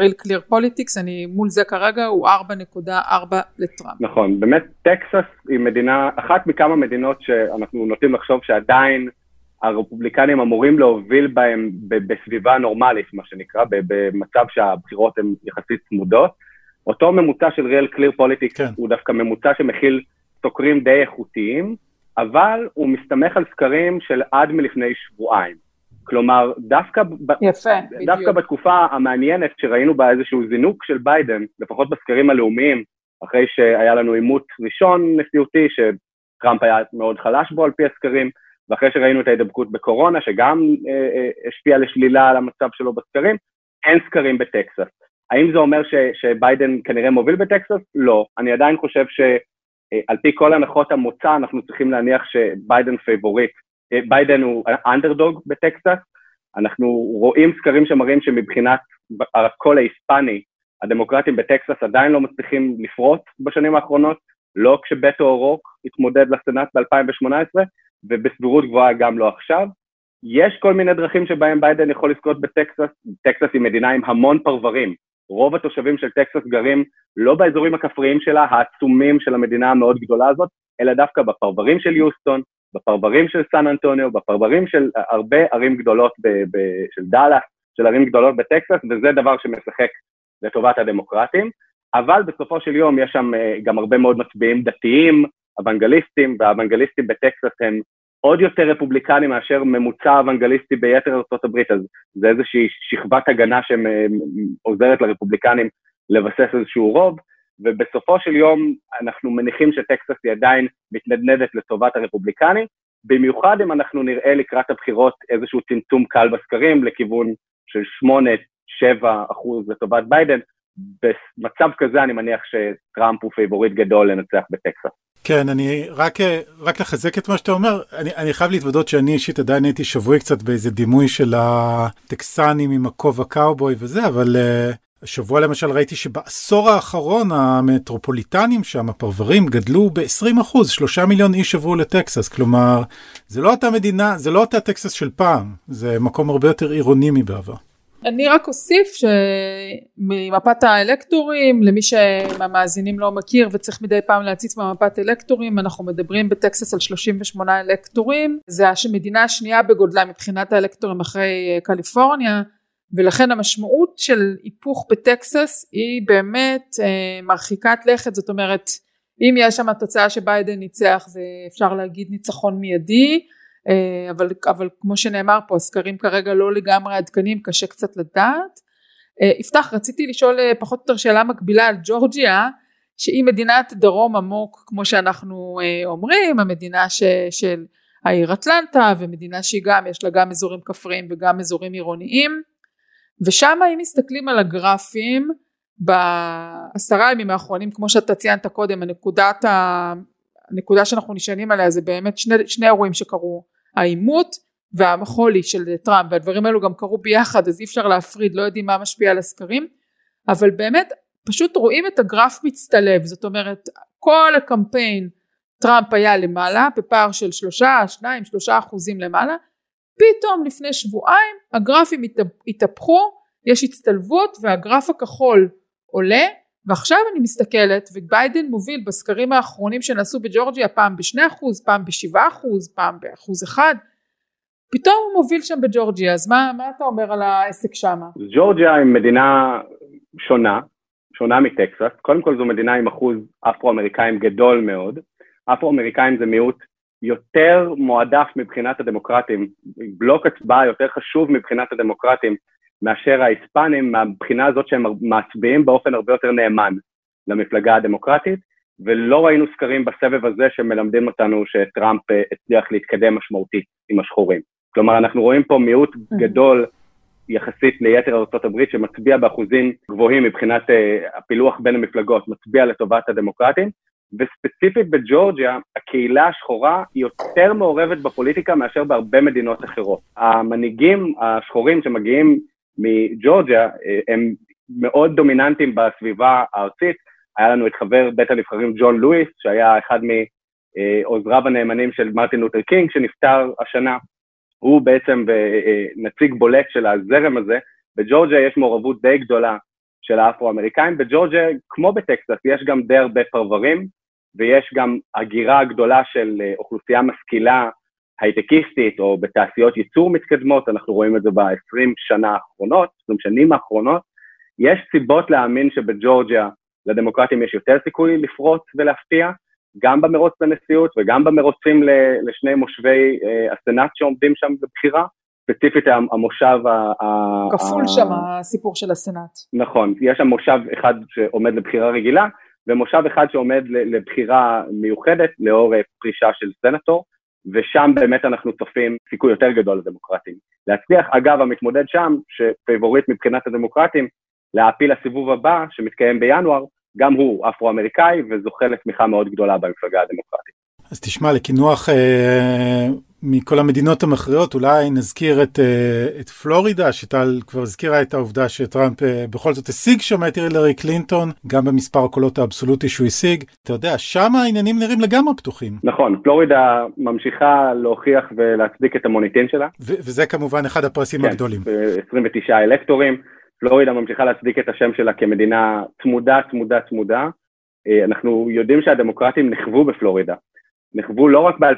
real clear politics, אני מול זה כרגע, הוא 4.4 לטראמפ. נכון, באמת טקסס היא מדינה, אחת מכמה מדינות שאנחנו נוטים לחשוב שעדיין הרפובליקנים אמורים להוביל בהם בסביבה נורמלית, מה שנקרא, במצב שהבחירות הן יחסית צמודות. אותו ממוצע של real clear politics כן. הוא דווקא ממוצע שמכיל סוקרים די איכותיים, אבל הוא מסתמך על סקרים של עד מלפני שבועיים. כלומר, דווקא, יפה, דווקא בתקופה המעניינת שראינו בה איזשהו זינוק של ביידן, לפחות בסקרים הלאומיים, אחרי שהיה לנו עימות ראשון נשיאותי, שטראמפ היה מאוד חלש בו על פי הסקרים, ואחרי שראינו את ההידבקות בקורונה, שגם אה, אה, השפיעה לשלילה על המצב שלו בסקרים, אין סקרים בטקסס. האם זה אומר ש, שביידן כנראה מוביל בטקסס? לא. אני עדיין חושב שעל אה, לפי כל הנחות המוצא, אנחנו צריכים להניח שביידן פייבוריט ביידן הוא אנדרדוג בטקסס, אנחנו רואים סקרים שמראים שמבחינת הקול ההיספני, הדמוקרטים בטקסס עדיין לא מצליחים לפרוץ בשנים האחרונות, לא כשבטו או'רורק התמודד לסנאט ב-2018, ובסבירות גבוהה גם לא עכשיו. יש כל מיני דרכים שבהם ביידן יכול לזכות בטקסס, טקסס היא מדינה עם המון פרברים, רוב התושבים של טקסס גרים לא באזורים הכפריים שלה, העצומים של המדינה המאוד גדולה הזאת, אלא דווקא בפרברים של יוסטון, בפרברים של סן אנטוניו, בפרברים של הרבה ערים גדולות ב- ב- של דאלאס, של ערים גדולות בטקסס, וזה דבר שמשחק לטובת הדמוקרטים. אבל בסופו של יום יש שם אה, גם הרבה מאוד מצביעים דתיים, אוונגליסטים, והאוונגליסטים בטקסס הם עוד יותר רפובליקנים מאשר ממוצע אוונגליסטי ביתר הברית, אז זה איזושהי שכבת הגנה שעוזרת לרפובליקנים לבסס איזשהו רוב, ובסופו של יום אנחנו מניחים שטקסס היא עדיין מתנדנדת לטובת הרפובליקנים, במיוחד אם אנחנו נראה לקראת הבחירות איזשהו צמצום קל בסקרים לכיוון של 8-7 אחוז לטובת ביידן, במצב כזה אני מניח שטראמפ הוא פייבוריט גדול לנצח בטקסס. כן, אני רק, רק לחזק את מה שאתה אומר, אני, אני חייב להתוודות שאני אישית עדיין הייתי שבוי קצת באיזה דימוי של הטקסנים עם הכובע קאובוי וזה, אבל uh, השבוע למשל ראיתי שבעשור האחרון המטרופוליטנים שם, הפרברים, גדלו ב-20%, שלושה מיליון איש עברו לטקסס, כלומר, זה לא אותה מדינה, זה לא אותה טקסס של פעם, זה מקום הרבה יותר עירוני מבעבר. אני רק אוסיף שממפת האלקטורים למי שהמאזינים לא מכיר וצריך מדי פעם להציץ במפת אלקטורים אנחנו מדברים בטקסס על 38 אלקטורים. זה המדינה השנייה בגודלה מבחינת האלקטורים אחרי אה, קליפורניה ולכן המשמעות של היפוך בטקסס היא באמת אה, מרחיקת לכת זאת אומרת אם יש שם תוצאה שביידן ניצח זה אפשר להגיד ניצחון מיידי אה, אבל, אבל כמו שנאמר פה הסקרים כרגע לא לגמרי עדכניים קשה קצת לדעת. אה, יפתח רציתי לשאול אה, פחות או יותר שאלה מקבילה על ג'ורג'יה שהיא מדינת דרום עמוק כמו שאנחנו אומרים המדינה ש, של העיר אטלנטה ומדינה שהיא גם יש לה גם אזורים כפריים וגם אזורים עירוניים ושם אם מסתכלים על הגרפים בעשרה ימים האחרונים כמו שאתה ציינת קודם הנקודת הנקודה שאנחנו נשענים עליה זה באמת שני, שני אירועים שקרו. העימות והמחולי של טראמפ והדברים האלו גם קרו ביחד אז אי אפשר להפריד לא יודעים מה משפיע על הסקרים. אבל באמת פשוט רואים את הגרף מצטלב זאת אומרת כל הקמפיין טראמפ היה למעלה בפער של שלושה שניים שלושה אחוזים למעלה פתאום לפני שבועיים הגרפים התהפכו יש הצטלבות והגרף הכחול עולה ועכשיו אני מסתכלת וביידן מוביל בסקרים האחרונים שנעשו בג'ורג'יה פעם בשני אחוז פעם בשבעה אחוז פעם באחוז אחד פתאום הוא מוביל שם בג'ורג'יה אז מה, מה אתה אומר על העסק שמה? ג'ורג'יה היא מדינה שונה שונה מטקסס קודם כל זו מדינה עם אחוז אפרו-אמריקאים גדול מאוד אפרו-אמריקאים זה מיעוט יותר מועדף מבחינת הדמוקרטים בלוק הצבעה יותר חשוב מבחינת הדמוקרטים מאשר ההיספנים מהבחינה הזאת שהם מצביעים באופן הרבה יותר נאמן למפלגה הדמוקרטית, ולא ראינו סקרים בסבב הזה שמלמדים אותנו שטראמפ אה, הצליח להתקדם משמעותית עם השחורים. כלומר, אנחנו רואים פה מיעוט mm-hmm. גדול יחסית ליתר ארה"ב שמצביע באחוזים גבוהים מבחינת uh, הפילוח בין המפלגות, מצביע לטובת הדמוקרטים, וספציפית בג'ורג'יה, הקהילה השחורה היא יותר מעורבת בפוליטיקה מאשר בהרבה מדינות אחרות. המנהיגים השחורים שמגיעים מג'ורג'יה אה, הם מאוד דומיננטיים בסביבה הארצית. היה לנו את חבר בית הנבחרים ג'ון לואיס, שהיה אחד מעוזריו הנאמנים של מרטין לותר קינג, שנפטר השנה. הוא בעצם אה, נציג בולט של הזרם הזה. בג'ורג'יה יש מעורבות די גדולה של האפרו-אמריקאים. בג'ורג'יה, כמו בטקסס, יש גם די הרבה פרברים, ויש גם הגירה גדולה של אה, אוכלוסייה משכילה הייטקיסטית או בתעשיות ייצור מתקדמות, אנחנו רואים את זה ב-20 שנה האחרונות, 20 שנים האחרונות, יש סיבות להאמין שבג'ורג'יה לדמוקרטים יש יותר סיכוי לפרוץ ולהפתיע, גם במרוץ לנשיאות וגם במרוצים לשני מושבי uh, הסנאט שעומדים שם בבחירה, ספציפית המושב ה... כפול ה- שם הסיפור של הסנאט. נכון, יש שם מושב אחד שעומד לבחירה רגילה, ומושב אחד שעומד לבחירה מיוחדת לאור אה, פרישה של סנטור, ושם באמת אנחנו צופים סיכוי יותר גדול לדמוקרטים. להצליח, אגב, המתמודד שם, שפייבוריט מבחינת הדמוקרטים, להעפיל לסיבוב הבא, שמתקיים בינואר, גם הוא אפרו-אמריקאי וזוכה לתמיכה מאוד גדולה במפלגה הדמוקרטית. אז תשמע, לקינוח אה, מכל המדינות המכריעות, אולי נזכיר את, אה, את פלורידה, שטל כבר הזכירה את העובדה שטראמפ אה, בכל זאת השיג שם את הילרי קלינטון, גם במספר הקולות האבסולוטי שהוא השיג. אתה יודע, שם העניינים נראים לגמרי פתוחים. נכון, פלורידה ממשיכה להוכיח ולהצדיק את המוניטין שלה. ו- וזה כמובן אחד הפרסים כן, הגדולים. 29 אלקטורים. פלורידה ממשיכה להצדיק את השם שלה כמדינה צמודה, צמודה, צמודה. אה, אנחנו יודעים שהדמוקרטים נכוו בפלורידה. נכוו לא רק ב-2016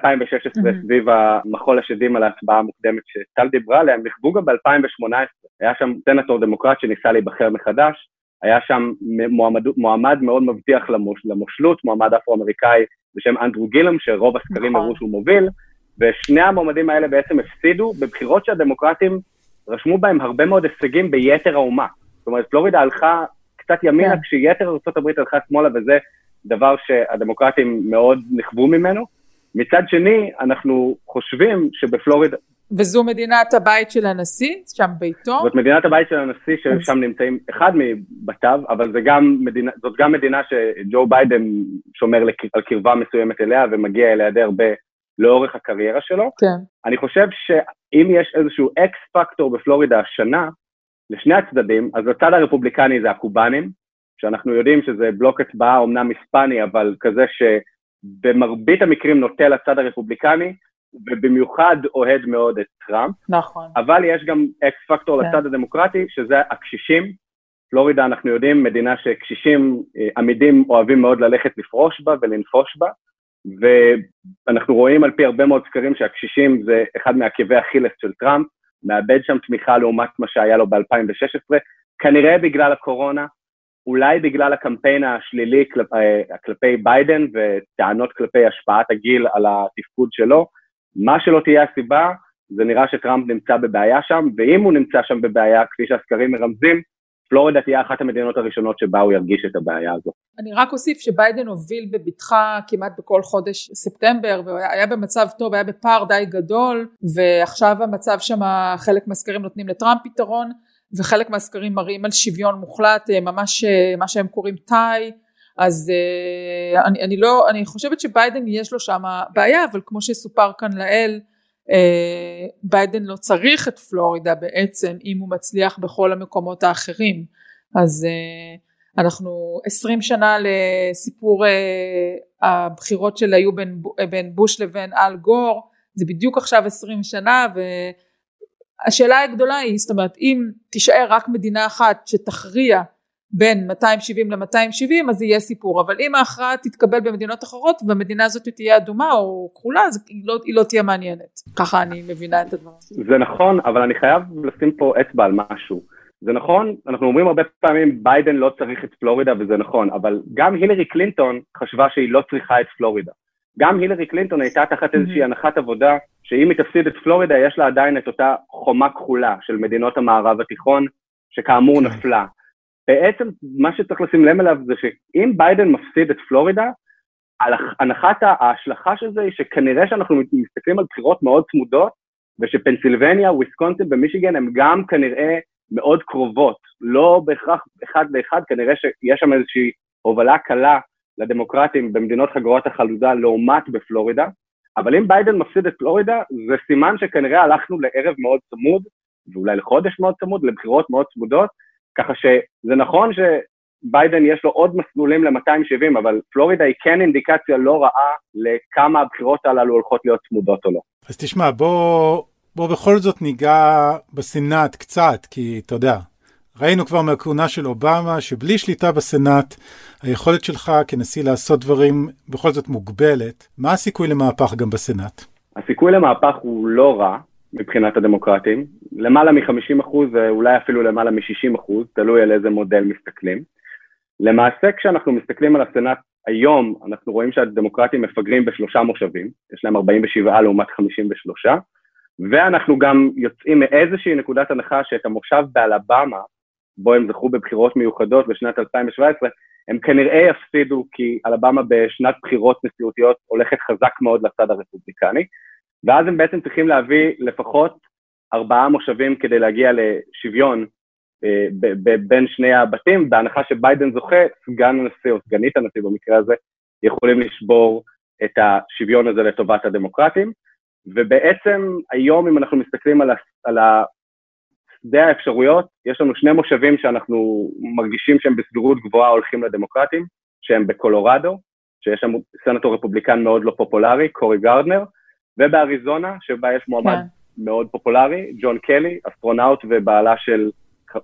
mm-hmm. סביב המחול השדים על ההצבעה המוקדמת שטל דיברה עליה, הם נכוו גם ב-2018. היה שם סנטור דמוקרט שניסה להיבחר מחדש, היה שם מועמד, מועמד מאוד מבטיח למוש, למושלות, מועמד אפרו-אמריקאי בשם אנדרו גילם, שרוב הסקרים נכון. הראו שהוא מוביל, ושני המועמדים האלה בעצם הפסידו בבחירות שהדמוקרטים רשמו בהם הרבה מאוד הישגים ביתר האומה. זאת אומרת, פלורידה הלכה קצת ימינה, כן. כשיתר ארה"ב הלכה שמאלה, וזה דבר שהדמוקרטים מאוד נכוו ממנו. מצד שני, אנחנו חושבים שבפלורידה... וזו מדינת הבית של הנשיא, שם ביתו? זאת מדינת הבית של הנשיא, ששם נמצאים אחד מבתיו, אבל זה גם מדינה, זאת גם מדינה שג'ו ביידן שומר על קרבה מסוימת אליה ומגיע אליה די הרבה לאורך הקריירה שלו. כן. אני חושב שאם יש איזשהו X factor בפלורידה השנה, לשני הצדדים, אז הצד הרפובליקני זה הקובנים, שאנחנו יודעים שזה בלוק הצבעה אמנם היספני, אבל כזה שבמרבית המקרים נוטה לצד הרפובליקני, ובמיוחד אוהד מאוד את טראמפ. נכון. אבל יש גם X factor כן. לצד הדמוקרטי, שזה הקשישים. פלורידה, אנחנו יודעים, מדינה שקשישים אה, עמידים אוהבים מאוד ללכת לפרוש בה ולנפוש בה, ואנחנו רואים על פי הרבה מאוד סקרים שהקשישים זה אחד מעקבי אכילס של טראמפ, מאבד שם תמיכה לעומת מה שהיה לו ב-2016, כנראה בגלל הקורונה, אולי בגלל הקמפיין השלילי כלפי, אה, כלפי ביידן וטענות כלפי השפעת הגיל על התפקוד שלו, מה שלא תהיה הסיבה, זה נראה שטראמפ נמצא בבעיה שם, ואם הוא נמצא שם בבעיה, כפי שהסקרים מרמזים, פלורידה תהיה אחת המדינות הראשונות שבה הוא ירגיש את הבעיה הזו. אני רק אוסיף שביידן הוביל בבטחה כמעט בכל חודש ספטמבר והיה במצב טוב, היה בפער די גדול ועכשיו המצב שם חלק מהסקרים נותנים לטראמפ פתרון וחלק מהסקרים מראים על שוויון מוחלט אה, ממש אה, מה שהם קוראים תאי אז אה, אני, אני לא אני חושבת שביידן יש לו שם בעיה אבל כמו שסופר כאן לאל ביידן לא צריך את פלורידה בעצם אם הוא מצליח בכל המקומות האחרים. אז אנחנו עשרים שנה לסיפור הבחירות של היו בין, בין בוש לבין אל גור. זה בדיוק עכשיו עשרים שנה והשאלה הגדולה היא זאת אומרת אם תישאר רק מדינה אחת שתכריע בין 270 ל-270 אז יהיה סיפור. אבל אם ההכרעה תתקבל במדינות אחרות והמדינה הזאת תהיה אדומה או כחולה אז היא לא, היא לא תהיה מעניינת. ככה אני מבינה את הדברים. זה נכון אבל אני חייב לשים פה אצבע על משהו. זה נכון אנחנו אומרים הרבה פעמים ביידן לא צריך את פלורידה וזה נכון אבל גם הילרי קלינטון חשבה שהיא לא צריכה את פלורידה גם הילרי קלינטון הייתה תחת איזושהי הנחת עבודה שאם היא תפסיד את פלורידה יש לה עדיין את אותה חומה כחולה של מדינות המערב התיכון שכאמור כן. נפלה. בעצם מה שצריך לשים לב אליו זה שאם ביידן מפסיד את פלורידה, הנחת ההשלכה של זה היא שכנראה שאנחנו מסתכלים על בחירות מאוד צמודות, ושפנסילבניה, וויסקונסין ומישיגן הם גם כנראה מאוד קרובות, לא בהכרח אחד לאחד, כנראה שיש שם איזושהי הובלה קלה לדמוקרטים במדינות חגורות החלודה לעומת בפלורידה, אבל אם ביידן מפסיד את פלורידה, זה סימן שכנראה הלכנו לערב מאוד צמוד, ואולי לחודש מאוד צמוד, לבחירות מאוד צמודות, ככה שזה נכון שביידן יש לו עוד מסלולים ל-270, אבל פלורידה היא כן אינדיקציה לא רעה לכמה הבחירות הללו הולכות להיות צמודות או לא. אז תשמע, בוא, בוא בכל זאת ניגע בסנאט קצת, כי אתה יודע, ראינו כבר מהכהונה של אובמה שבלי שליטה בסנאט, היכולת שלך כנשיא לעשות דברים בכל זאת מוגבלת. מה הסיכוי למהפך גם בסנאט? הסיכוי למהפך הוא לא רע, מבחינת הדמוקרטים, למעלה מ-50 אחוז, אולי אפילו למעלה מ-60 אחוז, תלוי על איזה מודל מסתכלים. למעשה כשאנחנו מסתכלים על הסנאט היום, אנחנו רואים שהדמוקרטים מפגרים בשלושה מושבים, יש להם 47 לעומת 53, ואנחנו גם יוצאים מאיזושהי נקודת הנחה שאת המושב באלבמה, בו הם זכו בבחירות מיוחדות בשנת 2017, הם כנראה יפסידו כי אלבמה בשנת בחירות נשיאותיות הולכת חזק מאוד לצד הרפובליקני, ואז הם בעצם צריכים להביא לפחות ארבעה מושבים כדי להגיע לשוויון אה, בין שני הבתים, בהנחה שביידן זוכה, סגן הנשיא או סגנית הנשיא במקרה הזה, יכולים לשבור את השוויון הזה לטובת הדמוקרטים, ובעצם היום אם אנחנו מסתכלים על, על שדה האפשרויות, יש לנו שני מושבים שאנחנו מרגישים שהם בסבירות גבוהה הולכים לדמוקרטים, שהם בקולורדו, שיש שם סנטור רפובליקן מאוד לא פופולרי, קורי גרדנר, ובאריזונה, שבה יש מועמד כן. מאוד פופולרי, ג'ון קלי, אסטרונאוט ובעלה של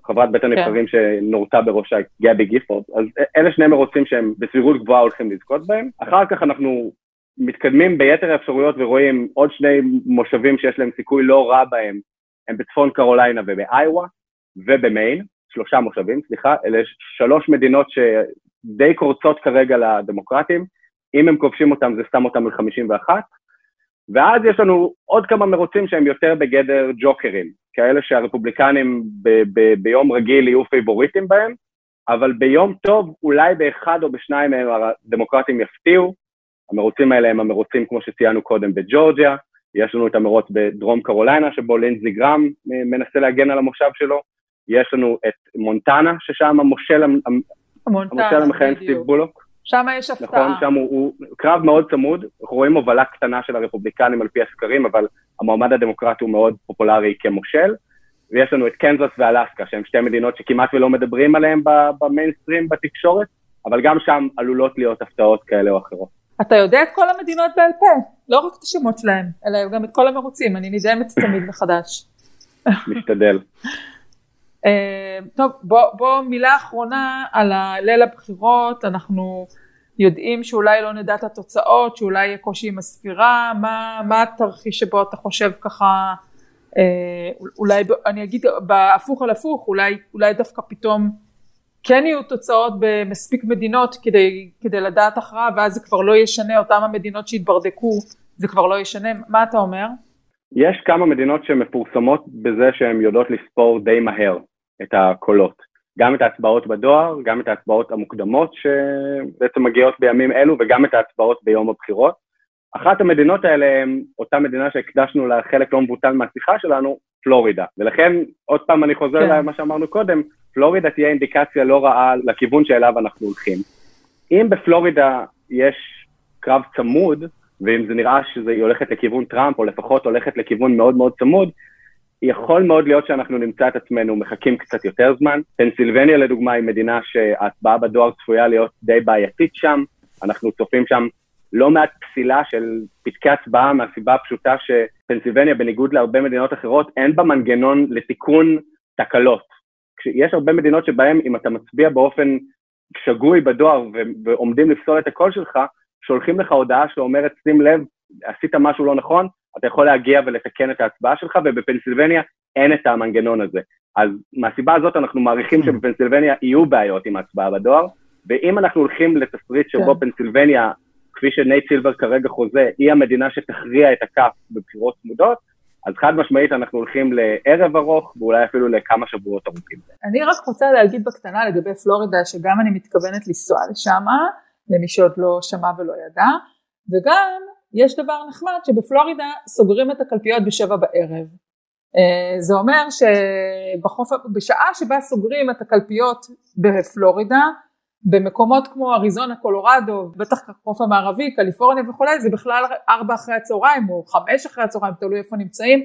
חברת בית הנבחרים כן. שנורתה בראשה גבי גיפורד, אז אלה שני מרוצים שהם בסבירות גבוהה הולכים לזכות בהם. אחר כך אנחנו מתקדמים ביתר האפשרויות ורואים עוד שני מושבים שיש להם סיכוי לא רע בהם, הם בצפון קרוליינה ובאיווה ובמיין, שלושה מושבים, סליחה, אלה שלוש מדינות שדי קורצות כרגע לדמוקרטים, אם הם כובשים אותם זה שם אותם על 51, ואז יש לנו עוד כמה מרוצים שהם יותר בגדר ג'וקרים, כאלה שהרפובליקנים ב- ב- ביום רגיל יהיו פייבוריטים בהם, אבל ביום טוב אולי באחד או בשניים מהם הדמוקרטים יפתיעו. המרוצים האלה הם המרוצים, כמו שציינו קודם, בג'ורג'יה, יש לנו את המרוץ בדרום קרוליינה, שבו לינזי גרם מנסה להגן על המושב שלו, יש לנו את מונטנה, ששם המושל, המושל המכהן סטיב בולוק. שם יש הפתעה. נכון, שם הוא, הוא קרב מאוד צמוד, אנחנו רואים הובלה קטנה של הרפובליקנים על פי הסקרים, אבל המועמד הדמוקרטי הוא מאוד פופולרי כמושל, ויש לנו את קנזס ואלסקה, שהן שתי מדינות שכמעט ולא מדברים עליהן במיינסטרים בתקשורת, אבל גם שם עלולות להיות הפתעות כאלה או אחרות. אתה יודע את כל המדינות בעל פה, לא רק את השמות שלהם, אלא גם את כל המרוצים, אני נדהמת תמיד מחדש. משתדל. אה, טוב, בוא, בוא מילה אחרונה על ליל הבחירות, אנחנו יודעים שאולי לא נדע את התוצאות, שאולי יהיה קושי עם הספירה, מה, מה התרחיש שבו אתה חושב ככה, אה, אולי, אני אגיד בהפוך על הפוך, אולי, אולי דווקא פתאום כן יהיו תוצאות במספיק מדינות כדי, כדי לדעת הכרעה, ואז זה כבר לא ישנה, אותם המדינות שהתברדקו, זה כבר לא ישנה, מה אתה אומר? יש כמה מדינות שמפורסמות בזה שהן יודעות לספור די מהר את הקולות. גם את ההצבעות בדואר, גם את ההצבעות המוקדמות שבעצם מגיעות בימים אלו, וגם את ההצבעות ביום הבחירות. אחת המדינות האלה הן אותה מדינה שהקדשנו לה חלק לא מבוטל מהשיחה שלנו, פלורידה. ולכן, עוד פעם אני חוזר כן. למה שאמרנו קודם, פלורידה תהיה אינדיקציה לא רעה לכיוון שאליו אנחנו הולכים. אם בפלורידה יש קרב צמוד, ואם זה נראה שהיא הולכת לכיוון טראמפ, או לפחות הולכת לכיוון מאוד מאוד צמוד, יכול מאוד להיות שאנחנו נמצא את עצמנו מחכים קצת יותר זמן. פנסילבניה לדוגמה היא מדינה שההצבעה בדואר צפויה להיות די בעייתית שם, אנחנו צופים שם לא מעט פסילה של פתקי הצבעה מהסיבה הפשוטה שפנסילבניה, בניגוד להרבה מדינות אחרות, אין בה מנגנון לתיקון תקלות. יש הרבה מדינות שבהן אם אתה מצביע באופן שגוי בדואר ועומדים לפסול את הקול שלך, שולחים לך הודעה שאומרת, שים לב, עשית משהו לא נכון, אתה יכול להגיע ולתקן את ההצבעה שלך, ובפנסילבניה אין את המנגנון הזה. אז מהסיבה הזאת אנחנו מעריכים שבפנסילבניה יהיו בעיות עם ההצבעה בדואר, ואם אנחנו הולכים לתסריט שבו כן. פנסילבניה, כפי שנייט סילבר כרגע חוזה, היא המדינה שתכריע את הכף בבחירות צמודות, אז חד משמעית אנחנו הולכים לערב ארוך, ואולי אפילו לכמה שבועות ארוכים. אני רק רוצה להגיד בקטנה לגבי פלורידה, שגם אני מתכוונת לנסוע לשם, למי שעוד לא שמע ולא ידע, וגם יש דבר נחמד שבפלורידה סוגרים את הקלפיות בשבע בערב. אה, זה אומר שבשעה שבה סוגרים את הקלפיות בפלורידה, במקומות כמו אריזונה, קולורדו, בטח החוף המערבי, קליפורניה וכולי, זה בכלל ארבע אחרי הצהריים או חמש אחרי הצהריים, תלוי איפה נמצאים,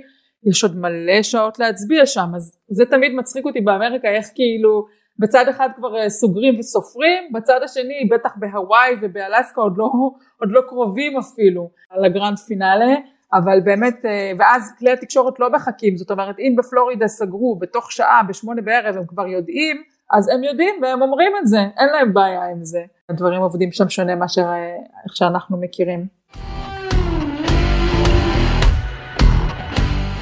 יש עוד מלא שעות להצביע שם, אז זה תמיד מצחיק אותי באמריקה, איך כאילו בצד אחד כבר אה, סוגרים וסופרים, בצד השני בטח בהוואי ובאלסקה עוד לא, עוד לא קרובים אפילו לגרנד פינאלה, אבל באמת, אה, ואז כלי התקשורת לא מחכים, זאת אומרת אם בפלורידה סגרו בתוך שעה בשמונה בערב הם כבר יודעים, אז הם יודעים והם אומרים את זה, אין להם בעיה עם זה. הדברים עובדים שם שונה מאשר אה, איך שאנחנו מכירים.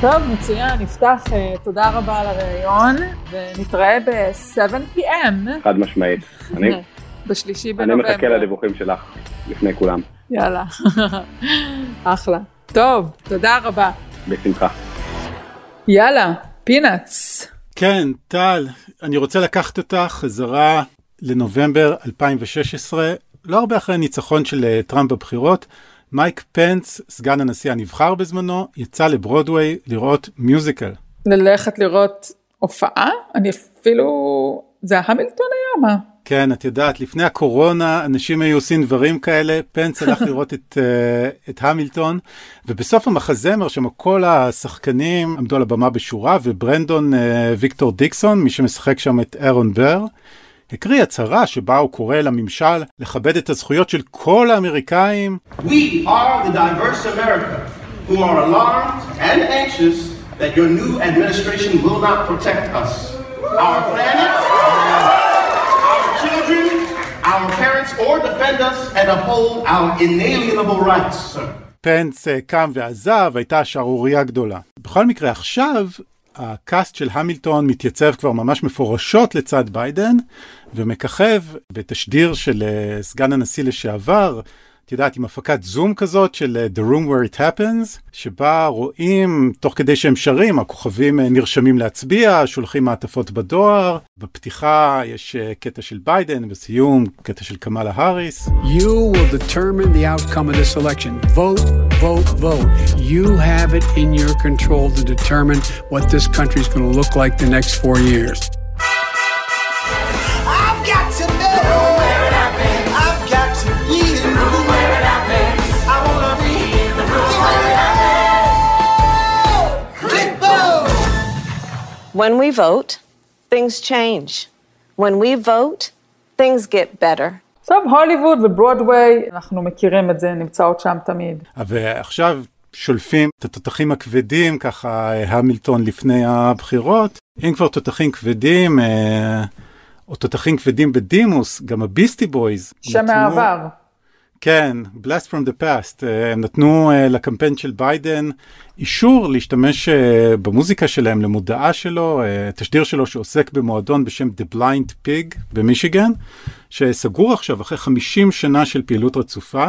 טוב, מצוין, נפתח, אה, תודה רבה על הראיון, ונתראה ב-7 PM. חד משמעית. אני, בשלישי בנובמבר. אני מחכה לדיווחים שלך, לפני כולם. יאללה, אחלה. טוב, תודה רבה. בשמחה. יאללה, פינאץ. כן, טל, אני רוצה לקחת אותך חזרה לנובמבר 2016, לא הרבה אחרי הניצחון של אה, טראמפ בבחירות. מייק פנס, סגן הנשיא הנבחר בזמנו, יצא לברודוויי לראות מיוזיקל. ללכת לראות הופעה? אני אפילו... זה ההמילטון היה מה? כן, את יודעת, לפני הקורונה אנשים היו עושים דברים כאלה, פנס הלך לראות את, uh, את המילטון, ובסוף המחזמר שם כל השחקנים עמדו על הבמה בשורה, וברנדון uh, ויקטור דיקסון, מי שמשחק שם את אירון בר, הקריא הצהרה שבה הוא קורא לממשל לכבד את הזכויות של כל האמריקאים. We are the diverse America who are alarmed and anxious that your new administration will not protect us. our planet, our children, parents, or defend us and uphold our inalienable rights, sir. פנס אה, קם ועזב, הייתה שערורייה גדולה. בכל מקרה, עכשיו הקאסט של המילטון מתייצב כבר ממש מפורשות לצד ביידן, ומככב בתשדיר של אה, סגן הנשיא לשעבר, את יודעת, עם הפקת זום כזאת של אה, The Room Where It Happens, שבה רואים, תוך כדי שהם שרים, הכוכבים אה, נרשמים להצביע, שולחים מעטפות בדואר. בפתיחה יש אה, קטע של ביידן, בסיום קטע של קמאלה האריס. You will determine the outcome of this election. Vote, vote, vote. You have it in your control to determine what this country is going to look like the next four years. When we vote, things change. When we vote, things get better. טוב, הוליווד וברודוויי, אנחנו מכירים את זה, נמצאות שם תמיד. ועכשיו שולפים את התותחים הכבדים, ככה המילטון לפני הבחירות. אם כבר תותחים כבדים, אה, או תותחים כבדים בדימוס, גם הביסטי בויז. שם מהעבר. כן, Blast from the past, אה, הם נתנו אה, לקמפיין של ביידן אישור להשתמש אה, במוזיקה שלהם למודעה שלו, תשדיר שלו שעוסק במועדון בשם The Blind Pig במישיגן, שסגור עכשיו אחרי 50 שנה של פעילות רצופה,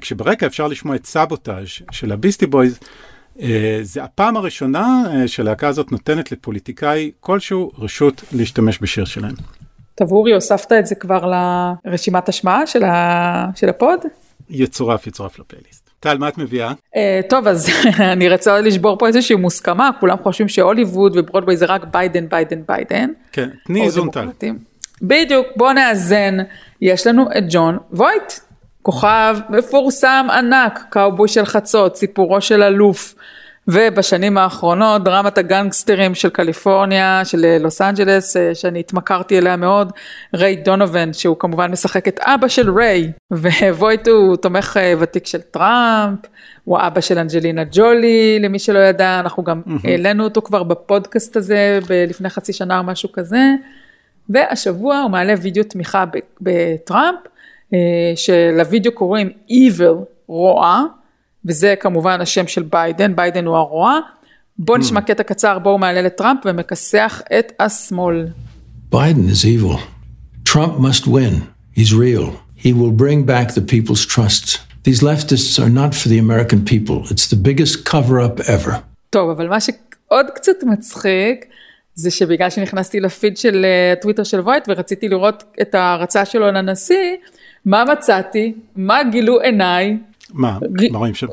כשברקע אפשר לשמוע את סבוטאז' של הביסטי בויז. זה הפעם הראשונה שהלהקה הזאת נותנת לפוליטיקאי כלשהו רשות להשתמש בשיר שלהם. טוב אורי, הוספת את זה כבר לרשימת השמעה של, ה... של ה pod? יצורף, יצורף לפלייליסט. טל, מה את מביאה? אה, טוב, אז אני רוצה לשבור פה איזושהי מוסכמה, כולם חושבים שהוליווד וברודווי זה רק ביידן, ביידן, ביידן. כן, תני איזון טל. בדיוק, בוא נאזן. יש לנו את ג'ון וויט, כוכב מפורסם ענק, קאובוי של חצות, סיפורו של אלוף. ובשנים האחרונות דרמת הגנגסטרים של קליפורניה, של לוס אנג'לס, שאני התמכרתי אליה מאוד, ריי דונובן, שהוא כמובן משחק את אבא של ריי, וויט הוא תומך ותיק של טראמפ, הוא אבא של אנג'לינה ג'ולי, למי שלא ידע, אנחנו גם. העלינו אותו כבר בפודקאסט הזה, לפני חצי שנה או משהו כזה, והשבוע הוא מעלה וידאו תמיכה בטראמפ, שלוידאו קוראים Evil, רוע, וזה כמובן השם של ביידן, ביידן הוא הרוע. בוא נשמע קטע קצר בו הוא מעלה לטראמפ ומכסח את השמאל. Biden is evil. Trump must win. He's real. He will bring back the people's trust. These leftists are not for the American people. It's the biggest cover-up ever. טוב, אבל מה שעוד קצת מצחיק, זה שבגלל שנכנסתי לפיד של הטוויטר של ווייט ורציתי לראות את ההערצה שלו לנשיא, מה מצאתי? מה גילו עיניי? מה? מה רואים שם?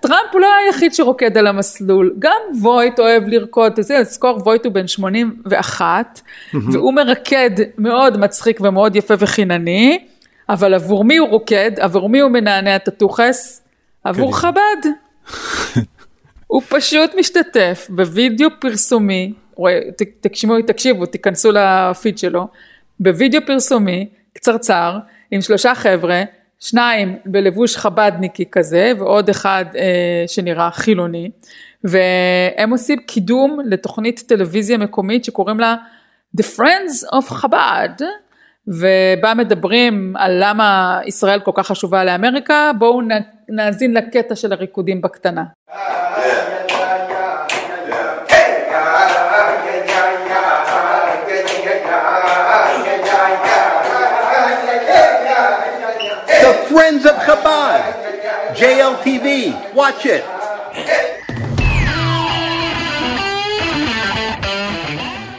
טראמפ הוא לא היחיד שרוקד על המסלול, גם וויט אוהב לרקוד, אתה יודע, תזכור וויט הוא בן 81, והוא מרקד מאוד מצחיק ומאוד יפה וחינני, אבל עבור מי הוא רוקד? עבור מי הוא מנענע את הטוחס? עבור חב"ד. הוא פשוט משתתף בווידאו פרסומי, תקשיבו, תקשיבו, תיכנסו לפיד שלו, בווידאו פרסומי, קצרצר, עם שלושה חבר'ה, שניים בלבוש חבדניקי כזה ועוד אחד אה, שנראה חילוני והם עושים קידום לתוכנית טלוויזיה מקומית שקוראים לה The Friends of חב"ד ובה מדברים על למה ישראל כל כך חשובה לאמריקה בואו נאזין לקטע של הריקודים בקטנה. Friends of Chabad, JLTV, watch it.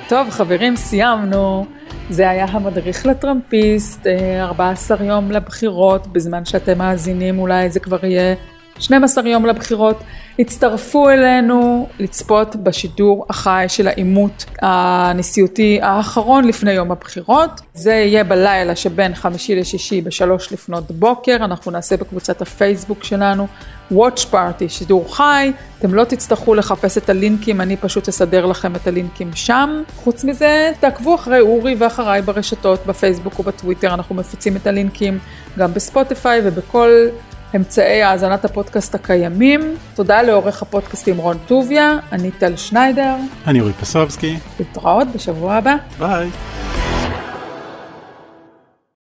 טוב חברים סיימנו, זה היה המדריך לטראמפיסט, 14 יום לבחירות, בזמן שאתם מאזינים אולי זה כבר יהיה 12 יום לבחירות. הצטרפו אלינו לצפות בשידור החי של העימות הנשיאותי האחרון לפני יום הבחירות. זה יהיה בלילה שבין חמישי לשישי בשלוש לפנות בוקר, אנחנו נעשה בקבוצת הפייסבוק שלנו Watch Party, שידור חי, אתם לא תצטרכו לחפש את הלינקים, אני פשוט אסדר לכם את הלינקים שם. חוץ מזה, תעקבו אחרי אורי ואחריי ברשתות, בפייסבוק ובטוויטר, אנחנו מפיצים את הלינקים גם בספוטיפיי ובכל אמצעי האזנת הפודקאסט הקיימים. תודה לעורך הפודקאסטים רון טוביה, אני טל שניידר. אני אורי פסובסקי. להתראות בשבוע הבא. ביי.